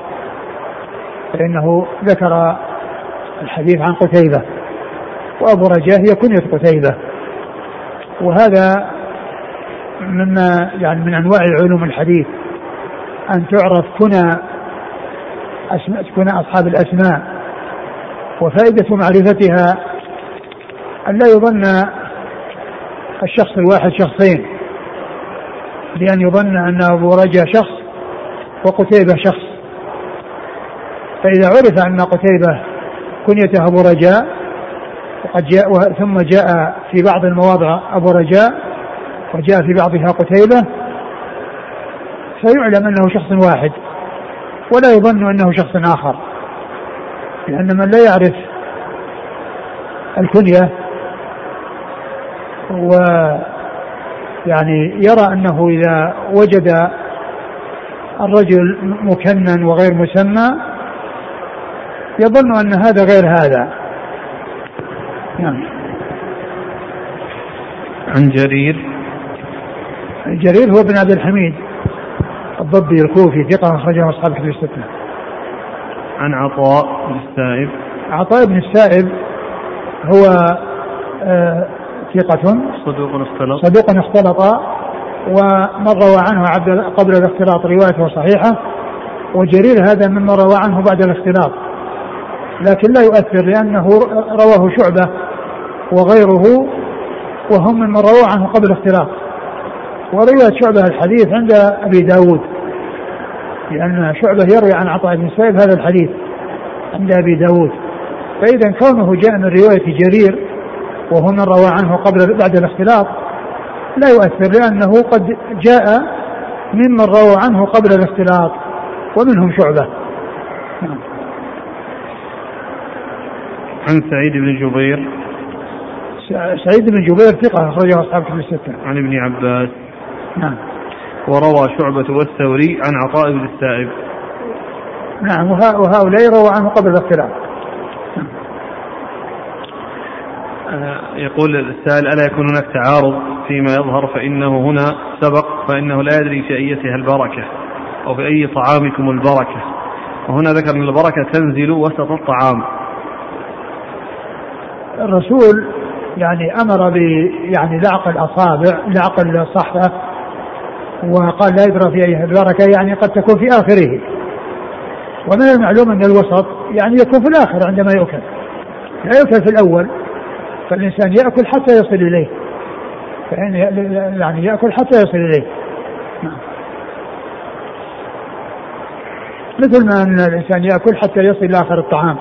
فإنه ذكر الحديث عن قتيبة. وأبو رجاء هي كنية قتيبة وهذا مما يعني من أنواع علوم الحديث. أن تعرف كنى أسماء كنى أصحاب الأسماء. وفائدة معرفتها أن لا يظن الشخص الواحد شخصين. بأن يظن أن أبو رجاء شخص وقتيبة شخص. فإذا عرف أن قتيبة كنيته أبو رجاء وقد جاء ثم جاء في بعض المواضع أبو رجاء وجاء في بعضها قتيبة فيعلم أنه شخص واحد ولا يظن أنه شخص آخر لأن من لا يعرف الكنية و يعني يرى أنه إذا وجد الرجل مكنن وغير مسمى يظن أن هذا غير هذا. نعم. عن جرير. جرير هو ابن عبد الحميد الضبي الكوفي ثقة أخرجه أصحاب كتب الستة. عن عطاء بن السائب. عطاء بن السائب هو آه ثقة. صدوق اختلط. صدوق اختلط ومن روى عنه عبد قبل الاختلاط روايته صحيحة وجرير هذا ممن روى عنه بعد الاختلاط. لكن لا يؤثر لأنه رواه شعبة وغيره وهم من رووا عنه قبل الاختلاط ورواية شعبة الحديث عند أبي داود لأن شعبة يروي عن عطاء بن سائب هذا الحديث عند أبي داود. فإذا كونه جاء من رواية جرير وهو من روى عنه قبل بعد الاختلاط لا يؤثر لأنه قد جاء ممن روى عنه قبل الاختلاط ومنهم شعبة. نعم. عن سعيد بن جبير سعيد بن جبير ثقة أخرجه أصحاب كتب الستة. عن ابن عباس. نعم. وروى شعبة والثوري عن عطاء بن السائب. نعم وهؤلاء روى عنه قبل الاختلاف. نعم. يقول السائل ألا يكون هناك تعارض فيما يظهر فإنه هنا سبق فإنه لا يدري في أيتها البركة أو في أي طعامكم البركة وهنا ذكر أن البركة تنزل وسط الطعام الرسول يعني أمر ب يعني لعق الأصابع لعق الصحفة وقال لا يدرى في أي البركة يعني قد تكون في آخره ومن المعلوم أن الوسط يعني يكون في الآخر عندما يؤكل لا يؤكل في الأول فالإنسان يأكل حتى يصل إليه فإن يعني يأكل حتى يصل نعم. مثل ما أن الإنسان يأكل حتى يصل إلى آخر الطعام.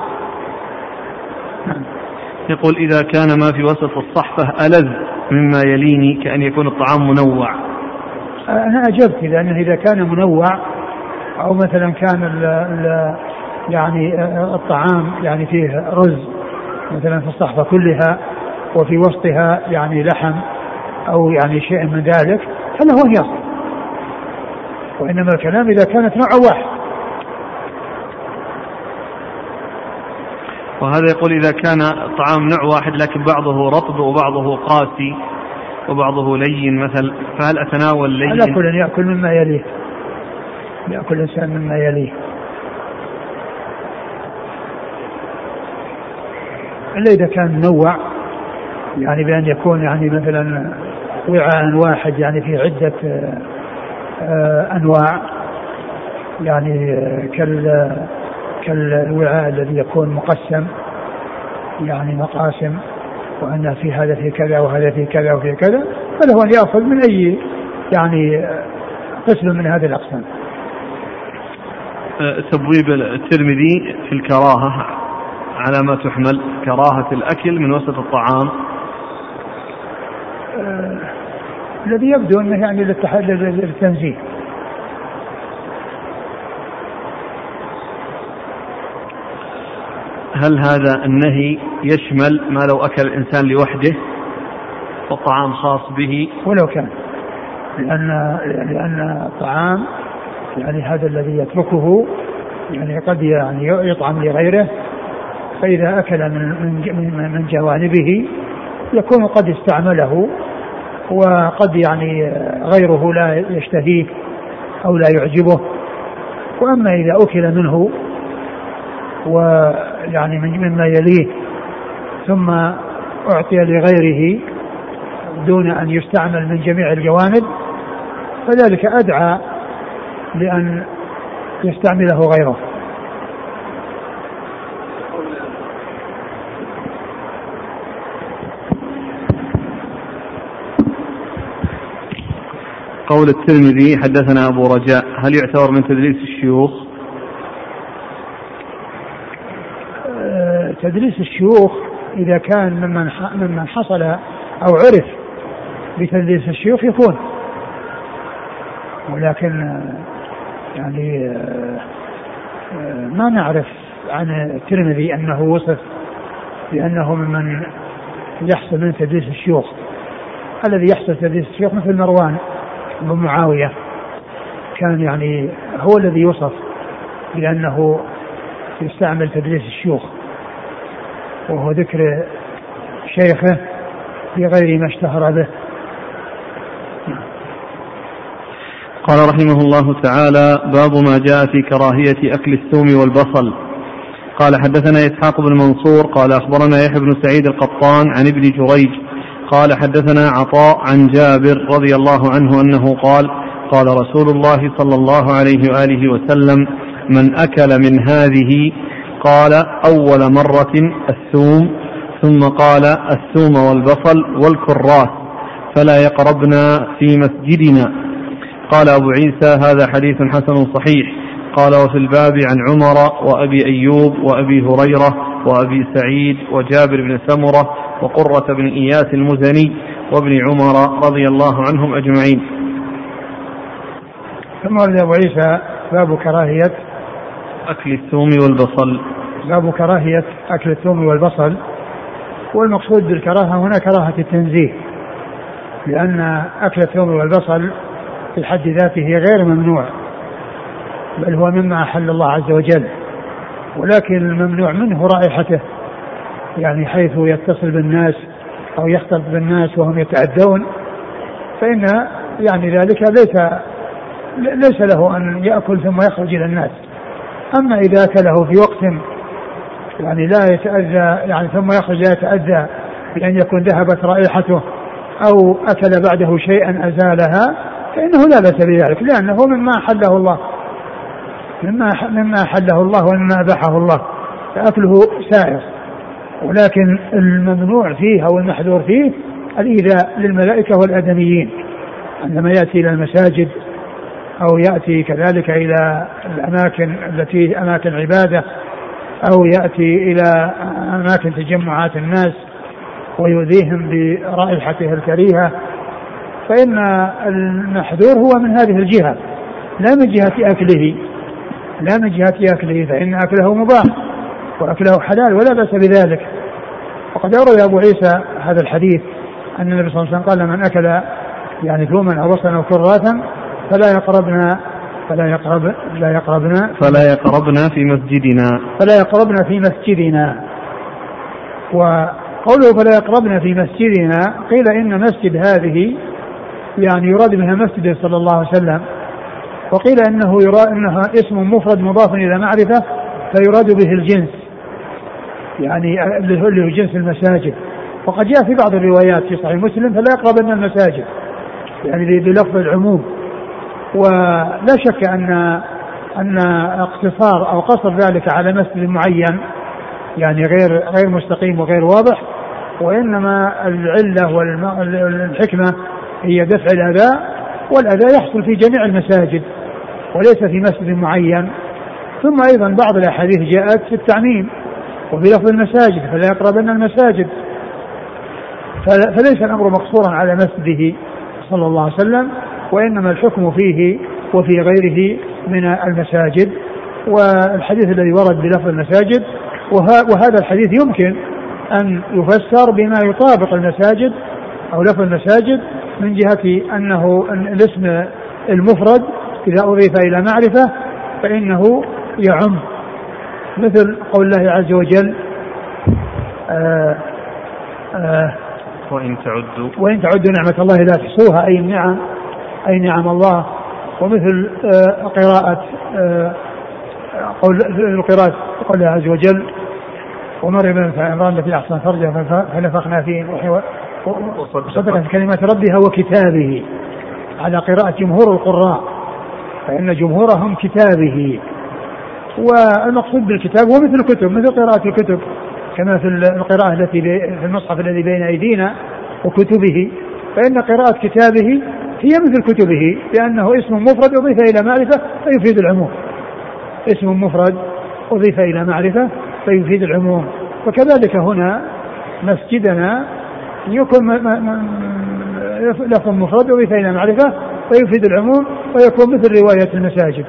يقول إذا كان ما في وسط الصحفة ألذ مما يليني كأن يكون الطعام منوع. أنا أجبت لأنه إذا كان منوع أو مثلا كان ال ال يعني الطعام يعني فيه رز مثلا في الصحفة كلها وفي وسطها يعني لحم أو يعني شيء من ذلك هذا هو يصل. وإنما الكلام إذا كانت نوع واحد. وهذا يقول إذا كان الطعام نوع واحد لكن بعضه رطب وبعضه قاسي وبعضه لين مثل فهل أتناول لين؟ على كل يأكل مما يليه يأكل الإنسان مما يليه إلا إذا كان منوع يعني بأن يكون يعني مثلا وعاء واحد يعني في عدة آه، أنواع يعني كال كالوعاء الذي يكون مقسم يعني مقاسم وأن في هذا في كذا وهذا في كذا وفي كذا فله أن يأخذ من أي يعني قسم من هذه الأقسام. أه، تبويب الترمذي في الكراهة على ما تحمل كراهة الأكل من وسط الطعام. أه الذي يبدو أنه يعني للتنزيه. هل هذا النهي يشمل ما لو أكل الإنسان لوحده والطعام خاص به؟ ولو كان. لأن لأن الطعام يعني هذا الذي يتركه يعني قد يعني يطعم لغيره فإذا أكل من من من جوانبه يكون قد استعمله وقد يعني غيره لا يشتهيه أو لا يعجبه. وأما إذا أكل منه ويعني مما يليه ثم أعطي لغيره دون أن يستعمل من جميع الجوانب فذلك أدعى لأن يستعمله غيره. قول الترمذي حدثنا أبو رجاء هل يعتبر من تدريس الشيوخ؟ تدريس الشيوخ إذا كان ممن ممن حصل أو عرف بتدريس الشيوخ يكون. ولكن يعني ما نعرف عن الترمذي أنه وصف بأنه ممن يحصل من تدريس الشيوخ. الذي يحصل تدريس الشيوخ مثل مروان بن معاوية. كان يعني هو الذي يوصف بأنه يستعمل تدريس الشيوخ. وهو ذكر شيخه بغير ما اشتهر به. قال رحمه الله تعالى باب ما جاء في كراهية أكل الثوم والبصل. قال حدثنا إسحاق بن منصور قال أخبرنا يحيى بن سعيد القطان عن ابن جريج قال حدثنا عطاء عن جابر رضي الله عنه أنه قال قال رسول الله صلى الله عليه وآله وسلم من أكل من هذه قال أول مرة الثوم ثم قال الثوم والبصل والكراث فلا يقربنا في مسجدنا. قال أبو عيسى هذا حديث حسن صحيح. قال وفي الباب عن عمر وأبي أيوب وأبي هريرة وأبي سعيد وجابر بن سمرة وقرة بن إياس المزني وابن عمر رضي الله عنهم أجمعين. ثم أبو عيسى باب كراهية أكل الثوم والبصل. باب كراهية أكل الثوم والبصل. والمقصود بالكراهة هنا كراهة التنزيه لأن أكل الثوم والبصل في حد ذاته غير ممنوع بل هو مما أحل الله عز وجل ولكن الممنوع منه رائحته يعني حيث يتصل بالناس أو يختلط بالناس وهم يتعدون فإن يعني ذلك ليس ليس له أن يأكل ثم يخرج إلى الناس. أما إذا أكله في وقت يعني لا يتأذى يعني ثم يخرج لا يتأذى بأن يكون ذهبت رائحته أو أكل بعده شيئا أزالها فإنه لا بأس بذلك لأنه مما أحله الله مما مما أحله الله ومما أباحه الله فأكله سائر. ولكن الممنوع فيه أو المحذور فيه الإيذاء للملائكة والآدميين عندما يأتي إلى المساجد أو يأتي كذلك إلى الأماكن التي أماكن عبادة أو يأتي إلى أماكن تجمعات الناس ويؤذيهم برائحته الكريهة. فإن المحذور هو من هذه الجهة لا من جهة أكله لا من جهة أكله فإن أكله مباح وأكله حلال ولا بأس بذلك. وقد أورد أبو عيسى هذا الحديث أن النبي صلى الله عليه وسلم قال من أكل يعني ثوما أو بصلا أو كراثا فلا يقربنا فلا يقرب لا يقربنا. فلا يقربنا في مسجدنا. فلا يقربنا في مسجدنا. وقوله فلا يقربنا في مسجدنا قيل إن مسجد هذه يعني يراد بها مسجد صلى الله عليه وسلم. وقيل إنه يراد انها اسم مفرد مضاف إلى معرفة فيراد به الجنس. يعني اللي هو جنس المساجد. وقد جاء في بعض الروايات في صحيح مسلم فلا يقربن المساجد. يعني بلفظ العموم. ولا شك أن أن اقتصار أو قصر ذلك على مسجد معين يعني غير غير مستقيم وغير واضح وإنما العلة والحكمه هي دفع الأذى والأذى يحصل في جميع المساجد وليس في مسجد معين. ثم أيضا بعض الأحاديث جاءت في التعميم وبلفظ المساجد فلا يقربن المساجد. فليس الأمر مقصورا على مسجده صلى الله عليه وسلم. وإنما الحكم فيه وفي غيره من المساجد والحديث الذي ورد بلفظ المساجد وهذا الحديث يمكن أن يفسر بما يطابق المساجد أو لفظ المساجد من جهة أنه الاسم المفرد إذا أضيف إلى معرفة فإنه يعم. مثل قول الله عز وجل آآ آآ وإن تعدوا وإن تعدوا نعمة الله لا تحصوها أي النعم أي نعم الله ومثل قراءة قول قراءة قول عز وجل ومريم عمران التي أحسن فرجها فنفخنا فيه وصدقت كلمات ربها وكتابه على قراءة جمهور القراء فإن جمهورهم كتابه. والمقصود بالكتاب هو مثل الكتب مثل قراءة الكتب كما في القراءة التي في المصحف الذي بين أيدينا وكتبه فإن قراءة كتابه هي مثل كتبه لأنه اسم مفرد أضيف إلى معرفة فيفيد العموم. اسم مفرد أضيف إلى معرفة فيفيد العموم. وكذلك هنا مسجدنا يكون لفظ مفرد أضيف إلى معرفة فيفيد العموم ويكون مثل رواية المساجد.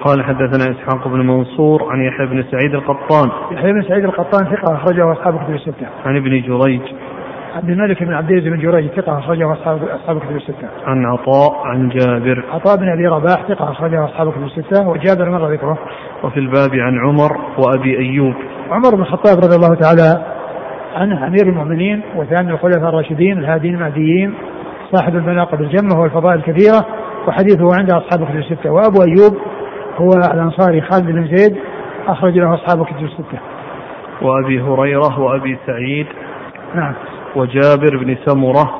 قال حدثنا إسحاق بن منصور عن يحيى بن سعيد القطان. يحيى بن سعيد القطان ثقة أخرجه أصحاب كتب الستة. عن ابن جريج. عبد الملك بن عبد العزيز بن جريج ثقة أخرجه أصحاب أصحاب كتب الستة. عن عطاء عن جابر. عطاء بن أبي رباح ثقة أخرجه أصحاب كتب الستة وجابر مر ذكره. وفي الباب عن عمر وأبي أيوب. عمر بن الخطاب رضي الله تعالى عنه أمير المؤمنين وثاني الخلفاء الراشدين الهادين المهديين صاحب المناقب الجمة والفضائل الكثيرة وحديثه عند أصحاب كتب الستة وأبو أيوب هو الأنصاري خالد بن زيد أخرج له أصحاب كتب الستة. وأبي هريرة وأبي سعيد. نعم. وجابر بن سمرة.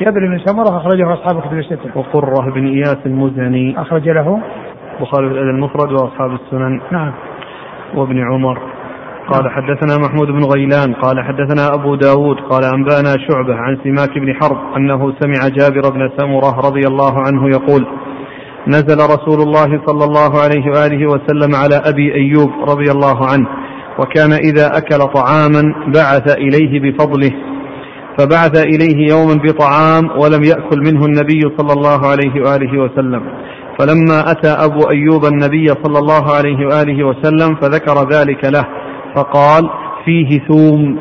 جابر بن سمرة أخرجه أصحاب كتب الستة. وقرة بن إياس المزني. أخرج له. بخاري في المفرد وأصحاب السنن. نعم. وابن عمر. قال حدثنا محمود بن غيلان قال حدثنا أبو داود قال أنبأنا شعبة عن سماك بن حرب أنه سمع جابر بن سمرة رضي الله عنه يقول نزل رسول الله صلى الله عليه وآله وسلم على أبي أيوب رضي الله عنه وكان إذا أكل طعاما بعث إليه بفضله فبعث إليه يوما بطعام ولم يأكل منه النبي صلى الله عليه وآله وسلم. فلما أتى أبو أيوب النبي صلى الله عليه وآله وسلم فذكر ذلك له فقال فيه ثوم.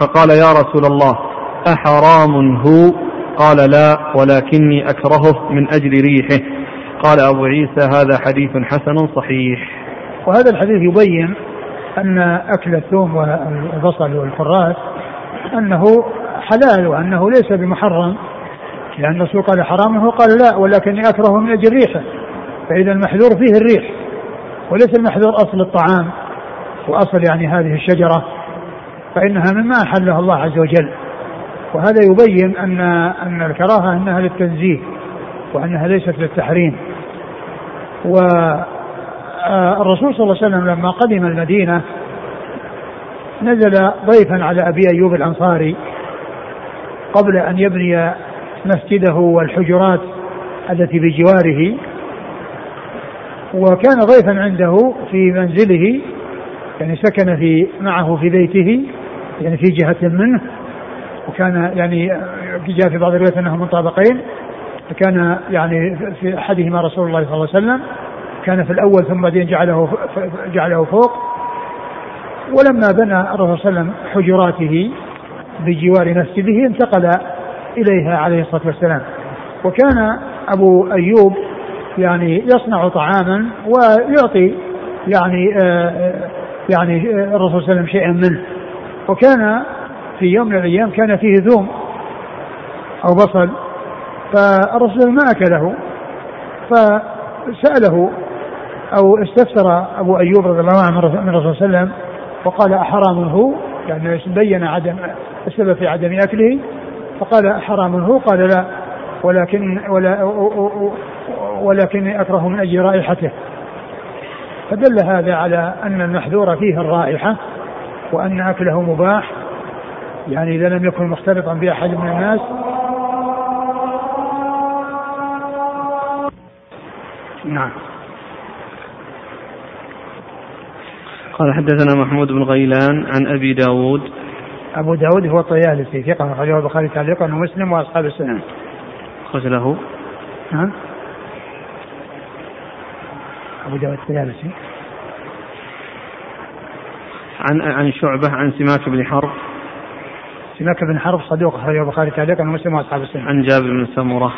فقال يا رسول الله أحرام هو؟ قال لا ولكني أكرهه من أجل ريحه. قال أبو عيسى هذا حديث حسن صحيح. وهذا الحديث يبين أن أكل الثوم والبصل والكراث أنه حلال وأنه ليس بمحرم. لأن الرسول قال حرام هو قال لا ولكني أكره من أجل ريحه. فإذا المحذور فيه الريح وليس المحذور أصل الطعام. وأصل يعني هذه الشجرة. فإنها مما أحله الله عز وجل. وهذا يبين أن أن الكراهة أنها للتنزيه وأنها ليست للتحريم. والرسول صلى الله عليه وسلم لما قدم المدينة نزل ضيفا على أبي أيوب الأنصاري. قبل أن يبني مسجده والحجرات التي بجواره وكان ضيفا عنده في منزله يعني سكن في معه في بيته يعني في جهة منه وكان يعني جاء في بعض الروايات انه من طابقين فكان يعني في أحدهما رسول الله صلى الله عليه وسلم كان في الأول ثم بعدين جعله جعله فوق ولما بنى الرسول صلى الله عليه وسلم حجراته بجوار مسجده انتقل إليها عليه الصلاة والسلام. وكان أبو أيوب يعني يصنع طعاما ويعطي يعني آه، آه، يعني الرسول صلى الله عليه وسلم شيئا منه. وكان في يوم من الأيام كان فيه ذوم أو بصل فالرسول ما أكله. فسأله أو استفسر أبو أيوب رضي الله عنه من الرسول صلى الله عليه وسلم وقال احرام هو يعني بين عدم السبب في عدم أكله؟ فقال احرام هو قال لا. ولكن ولا ولكني أكره من أجل رائحته. فدل هذا على أن المحذور فيه الرائحة وأن أكله مباح. يعني إذا لم يكن مختلطا بأحد من الناس. نعم. قال حدثنا محمود بن غيلان عن أبي داود أبو داود هو الطيالسي ثقة أخرجه البخاري تعليقا ومسلم وأصحاب السنن أخرج له. نعم أبو داود الطيالسي. عن عن شعبة عن سماك بن حرب. سماك بن حرب صدوق أخرجه البخاري تعليقا ومسلم وأصحاب السنة. عن جابر بن سمرة.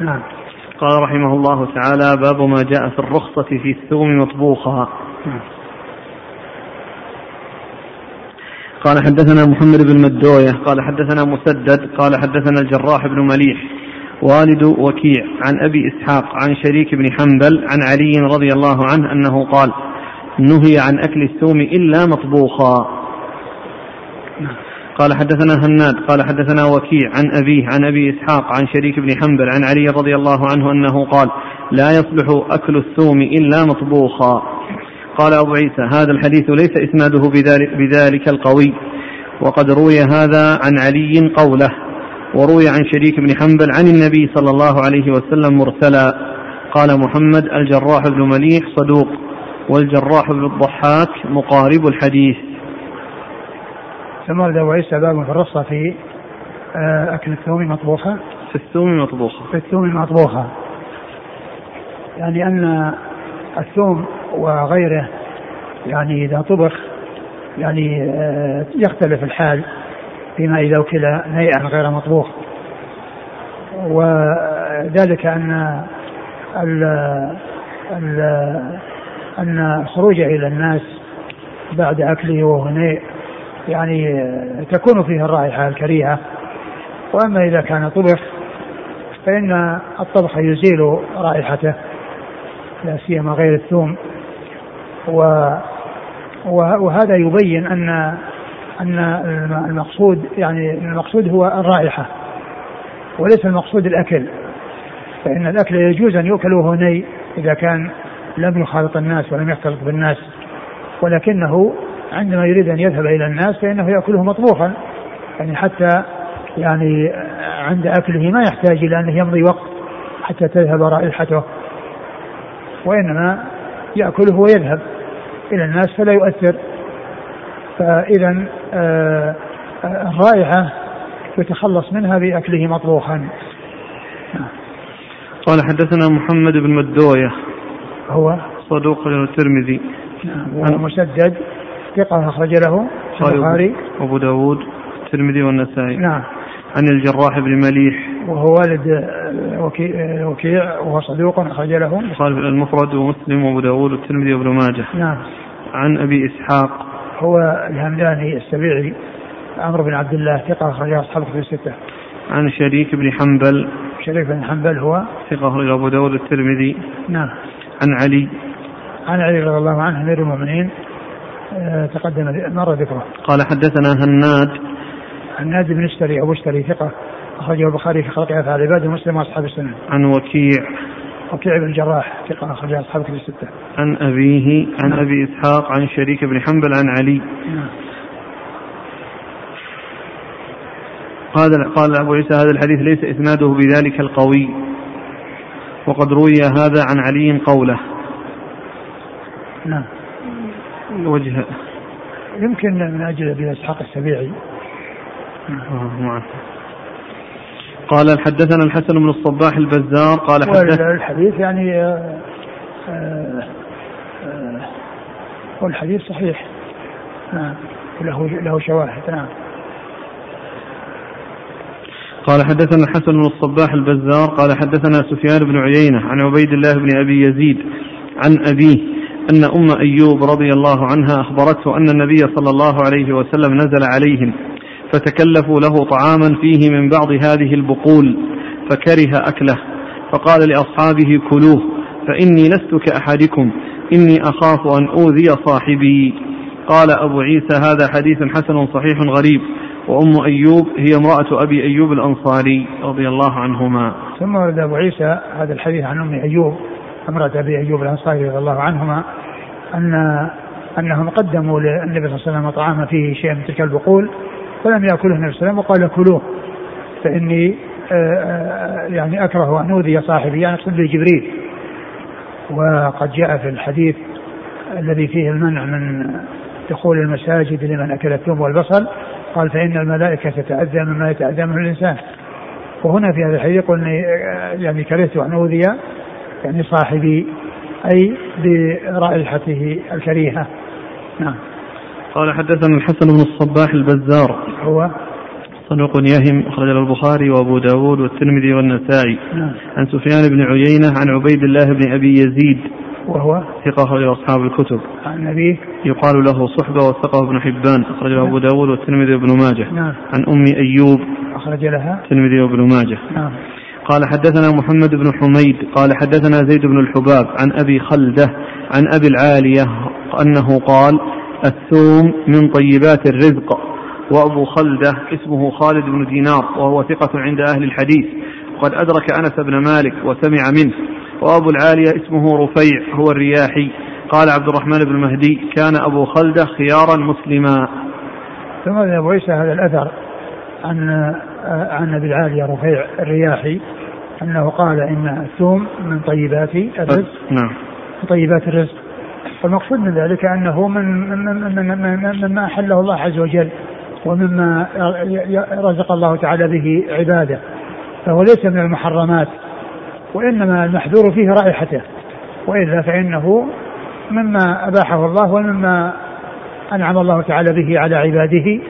نعم. قال رحمه الله تعالى باب ما جاء في الرخصة في الثوم مطبوخها. نعم. قال حدثنا محمد بن مدوية قال حدثنا مسدد قال حدثنا الجراح بن مليح والد وكيع عن أبي إسحاق عن شريك بن حنبل عن علي رضي الله عنه أنه قال نهي عن أكل الثوم إلا مطبوخا. قال حدثنا هناد قال حدثنا وكيع عن أبيه عن أبي إسحاق عن شريك بن حنبل عن علي رضي الله عنه أنه قال لا يصلح أكل الثوم إلا مطبوخا. قال أبو عيسى هذا الحديث ليس إسناده بذلك, بذلك القوي. وقد روي هذا عن علي قوله وروي عن شريك بن حنبل عن النبي صلى الله عليه وسلم مرسلا قال محمد الجراح بن مليح صدوق والجراح بن الضحاك مقارب الحديث. ثم ورد وعيسى باب في الرصة في آه، أكل الثوم مطبوخة. في الثوم مطبوخة. في الثوم مطبوخة. يعني أن الثوم وغيره. يعني إذا طبخ يعني آه، يختلف الحال فيما إذا أكل نيئا غير مطبوخ. وذلك أن ال ال أن الخروج إلى الناس بعد أكله وهو نيء يعني تكون فيه الرائحة الكريهة. وأما إذا كان طبخ فإن الطبخ يزيل رائحته لا سيما غير الثوم. و وهذا يبين أن أن المقصود يعني المقصود هو الرائحة وليس المقصود الأكل. فإن الأكل يجوز أن يؤكل وهو ني إذا كان لم يخالط الناس ولم يختلط بالناس. ولكنه عندما يريد أن يذهب إلى الناس فإنه يأكله مطبوخا. يعني حتى يعني عند أكله ما يحتاج إلى أنه يمضي وقت حتى تذهب رائحته. وإنما يأكله ويذهب. إلى الناس فلا يؤثر. فإذا آه، الرائحة يتخلص منها بأكله مطبوخا. قال حدثنا محمد بن مدوية هو صدوق الترمذي. نعم مسدد ثقة أخرج له البخاري. وأبو داود الترمذي والنسائي. نعم. عن الجراح بن مليح. وهو والد آه، وكيع, آه، وكيع وهو صدوق أخرج له. البخاري المفرد ومسلم وأبو داود والترمذي وابن ماجه. نعم. عن أبي إسحاق. هو الهمداني السبيعي عمرو بن عبد الله ثقة أخرج أصحاب في الستة. عن شريك بن حنبل. شريك بن حنبل هو؟ ثقة أخرج أبو داود الترمذي نعم. عن علي. عن علي رضي الله عنه أمير المؤمنين آه، تقدم مر ذكره. قال حدثنا هناد. هناد بن اشتري أبو اشتري ثقة أخرجه البخاري في خلق أفعال العباد ومسلم وأصحاب السنة. عن وكيع وكيع بن الجراح ثقة أخرج أصحاب كتب الستة. عن أبيه عن نعم. أبي إسحاق عن شريك بن حنبل عن علي. نعم. قال قال أبو عيسى هذا الحديث ليس إسناده بذلك القوي وقد روي هذا عن علي قوله نعم وجه يمكن من أجل أبي إسحاق السبيعي قال حدثنا الحسن بن الصباح البزار قال حدثنا الحديث يعني آه آه آه والحديث صحيح. نعم. له له شواهد. نعم. قال حدثنا الحسن بن الصباح البزار قال حدثنا سفيان بن عيينة عن عبيد الله بن أبي يزيد عن أبيه أن أم أيوب رضي الله عنها أخبرته أن النبي صلى الله عليه وسلم نزل عليهم فتكلفوا له طعاما فيه من بعض هذه البقول فكره أكله فقال لأصحابه كلوه فإني لست كأحدكم إني أخاف أن أوذي صاحبي. قال أبو عيسى هذا حديث حسن صحيح غريب وأم أيوب هي امرأة أبي أيوب الأنصاري رضي الله عنهما. ثم ورد أبو عيسى هذا الحديث عن أم أيوب امرأة أبي أيوب الأنصاري رضي الله عنهما أن أنهم قدموا للنبي صلى الله عليه وسلم طعاما فيه شيء من تلك البقول فلم يأكله النبي صلى الله عليه وسلم وقال كلوه فإني آه، آه، يعني أكره أن أوذي صاحبي يعني أقصد جبريل وقد جاء في الحديث الذي فيه المنع من دخول المساجد لمن أكل الثوم والبصل قال فإن الملائكة تتأذى مما يتأذى منه الإنسان. وهنا في هذا الحديث يقول يعني كرهت أن أوذي يعني صاحبي أي برائحته الكريهة. نعم. قال حدثنا الحسن بن الصباح البزار. هو؟ صدوق يهم أخرج البخاري وأبو داود والترمذي والنسائي. نعم. عن سفيان بن عيينة عن عبيد الله بن أبي يزيد. وهو؟ ثقة أخرجه أصحاب الكتب. عن أبيه؟ يقال له صحبة وثقة ابن حبان أخرجه نعم. أبو داود والترمذي وابن ماجه. نعم. عن أم أيوب أخرج لها؟ الترمذي وابن ماجه. نعم. قال حدثنا محمد بن حميد قال حدثنا زيد بن الحباب عن أبي خلدة عن أبي العالية أنه قال الثوم من طيبات الرزق. وأبو خلدة اسمه خالد بن دينار وهو ثقة عند أهل الحديث. وقد أدرك أنس بن مالك وسمع منه. وأبو العالية اسمه رفيع هو الرياحي. قال عبد الرحمن بن مهدي كان أبو خلدة خيارا مسلما. ثم أبو عيسى هذا الأثر عن عن أبي العالية رفيع الرياحي أنه قال إن الثوم من طيبات الرزق. نعم. من طيبات الرزق. والمقصود من ذلك أنه من مما أحله الله عز وجل ومما رزق الله تعالى به عباده فهو ليس من المحرمات وإنما المحذور فيه رائحته وإلا فإنه مما أباحه الله ومما أنعم الله تعالى به على عباده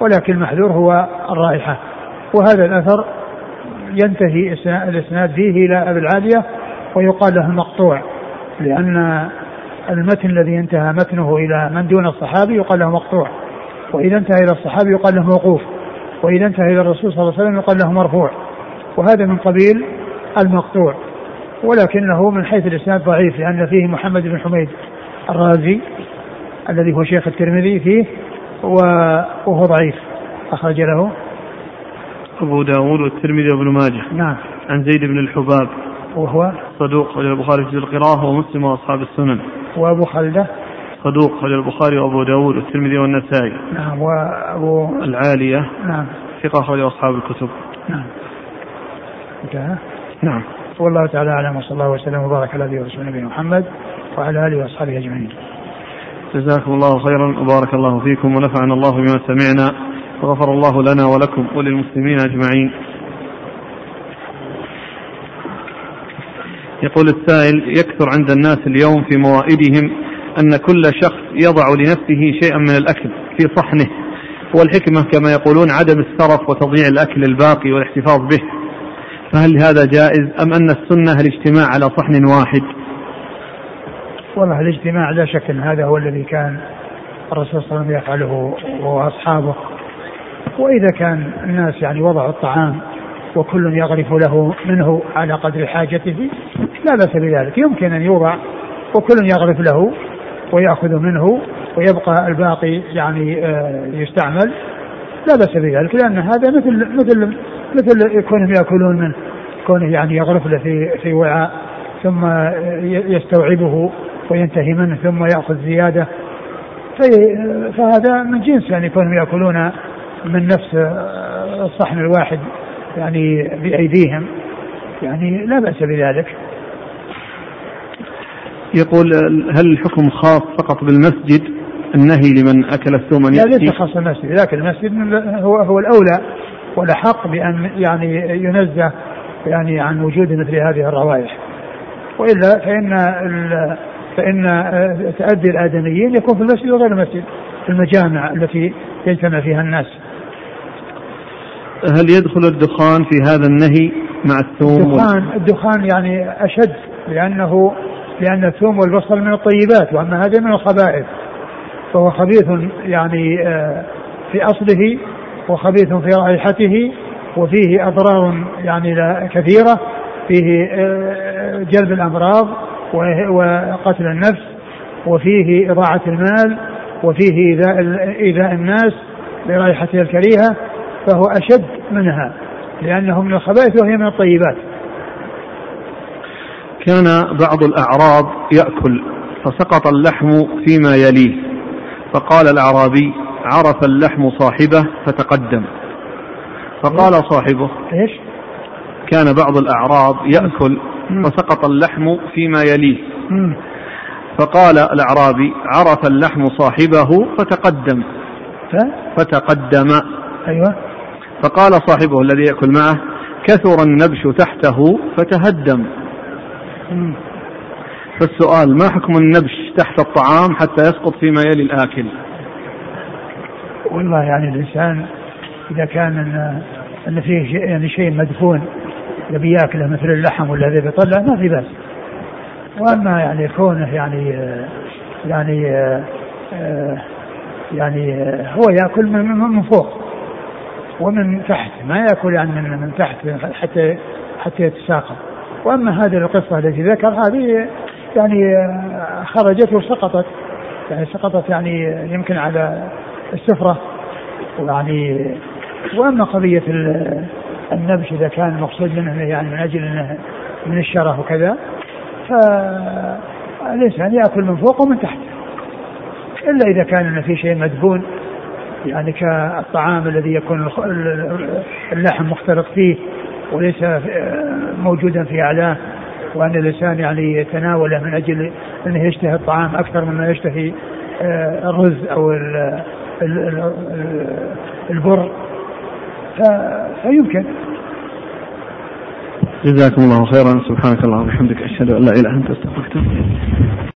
ولكن المحذور هو الرائحة وهذا الأثر ينتهي الإسناد فيه إلى أبي العالية ويقال له المقطوع لأن المتن الذي انتهى متنه إلى من دون الصحابي يقال له مقطوع. وإذا انتهى إلى الصحابي يقال له موقوف. وإذا انتهى إلى الرسول صلى الله عليه وسلم يقال له مرفوع. وهذا من قبيل المقطوع. ولكنه من حيث الإسناد ضعيف لأن فيه محمد بن حميد الرازي الذي هو شيخ الترمذي فيه وهو ضعيف. أخرج له. أبو داود والترمذي وابن ماجه. نعم. عن زيد بن الحباب. وهو؟ صدوق البخاري في القراءة ومسلم وأصحاب السنن. وأبو خلدة صدوق رجل البخاري وأبو داود والترمذي والنسائي. نعم وأبو العالية. نعم. ثقة أخرج أصحاب الكتب. نعم. انتهى. نعم. والله تعالى أعلم وصلى الله وسلم وبارك على نبينا نبينا محمد وعلى آله وأصحابه أجمعين. جزاكم الله خيرا وبارك الله فيكم ونفعنا الله بما سمعنا وغفر الله لنا ولكم وللمسلمين أجمعين. يقول السائل يكثر عند الناس اليوم في موائدهم أن كل شخص يضع لنفسه شيئا من الأكل في صحنه. والحكمة كما يقولون عدم السرف وتضييع الأكل الباقي والاحتفاظ به. فهل هذا جائز أم أن السنة الاجتماع على صحن واحد؟ والله الاجتماع لا شك أن هذا هو الذي كان الرسول صلى الله عليه وسلم يفعله وأصحابه. وإذا كان الناس يعني وضعوا الطعام وكل يغرف له منه على قدر حاجته لا بأس بذلك. يمكن أن يوضع وكل يغرف له ويأخذ منه ويبقى الباقي يعني آه، يستعمل. لا بأس بذلك لأن هذا مثل مثل مثل كونهم يأكلون منه كونه يعني يغرف له في في وعاء ثم يستوعبه وينتهي منه ثم يأخذ زيادة. فهذا من جنس يعني كونهم يأكلون من نفس الصحن الواحد. يعني بأيديهم. يعني لا بأس بذلك. يقول هل الحكم خاص فقط بالمسجد النهي لمن أكل الثوم لا ليس خاص المسجد لكن المسجد هو هو الأولى والأحق بأن يعني ينزه يعني عن وجود مثل هذه الروائح. وإلا فإن فإن تأدي الآدميين يكون في المسجد وغير المسجد في المجامع التي يجتمع فيها الناس. هل يدخل الدخان في هذا النهي مع الثوم؟ الدخان الدخان يعني أشد لأنه لأن الثوم والبصل من الطيبات وأما هذا من الخبائث. فهو خبيث يعني آه، في أصله وخبيث في رائحته وفيه أضرار يعني كثيرة. فيه آه، جلب الأمراض وقتل النفس وفيه إضاعة المال وفيه إيذاء إيذاء الناس برائحته الكريهة. فهو أشد منها لأنه من الخبائث وهي من الطيبات. كان بعض الأعراب يأكل فسقط اللحم فيما يليه فقال الأعرابي عرف اللحم صاحبه فتقدم. فقال صاحبه إيش؟ كان بعض الأعراب يأكل فسقط اللحم فيما يليه. فقال الأعرابي عرف اللحم صاحبه فتقدم. فتقدم. أيوة. فقال صاحبه الذي يأكل معه كثر النبش تحته فتهدم. فالسؤال ما حكم النبش تحت الطعام حتى يسقط فيما يلي الآكل؟ والله يعني الإنسان إذا كان أن, أن فيه شيء يعني شيء مدفون يبي يأكله مثل اللحم ولا ذي بيطلع ما في بأس. وأما يعني كونه يعني يعني يعني هو يأكل من فوق. ومن تحت ما يأكل يعني من من تحت حتى حتى يتساقط. وأما هذه القصة التي ذكر هذه يعني خرجت وسقطت يعني سقطت يعني يمكن على السفرة. ويعني وأما قضية النبش إذا كان المقصود منه يعني من أجل إنه من الشرف وكذا فالانسان يأكل من فوق ومن تحت. إلا إذا كان في شيء مدفون. يعني كالطعام الذي يكون اللحم مختلط فيه وليس موجودا في أعلاه وأن الإنسان يعني يتناوله من أجل أنه يشتهي الطعام أكثر مما يشتهي آه، الرز أو البر. فيمكن. جزاكم الله خيرا. سبحانك اللهم وبحمدك أشهد أن لا إله إلا أنت أستغفرك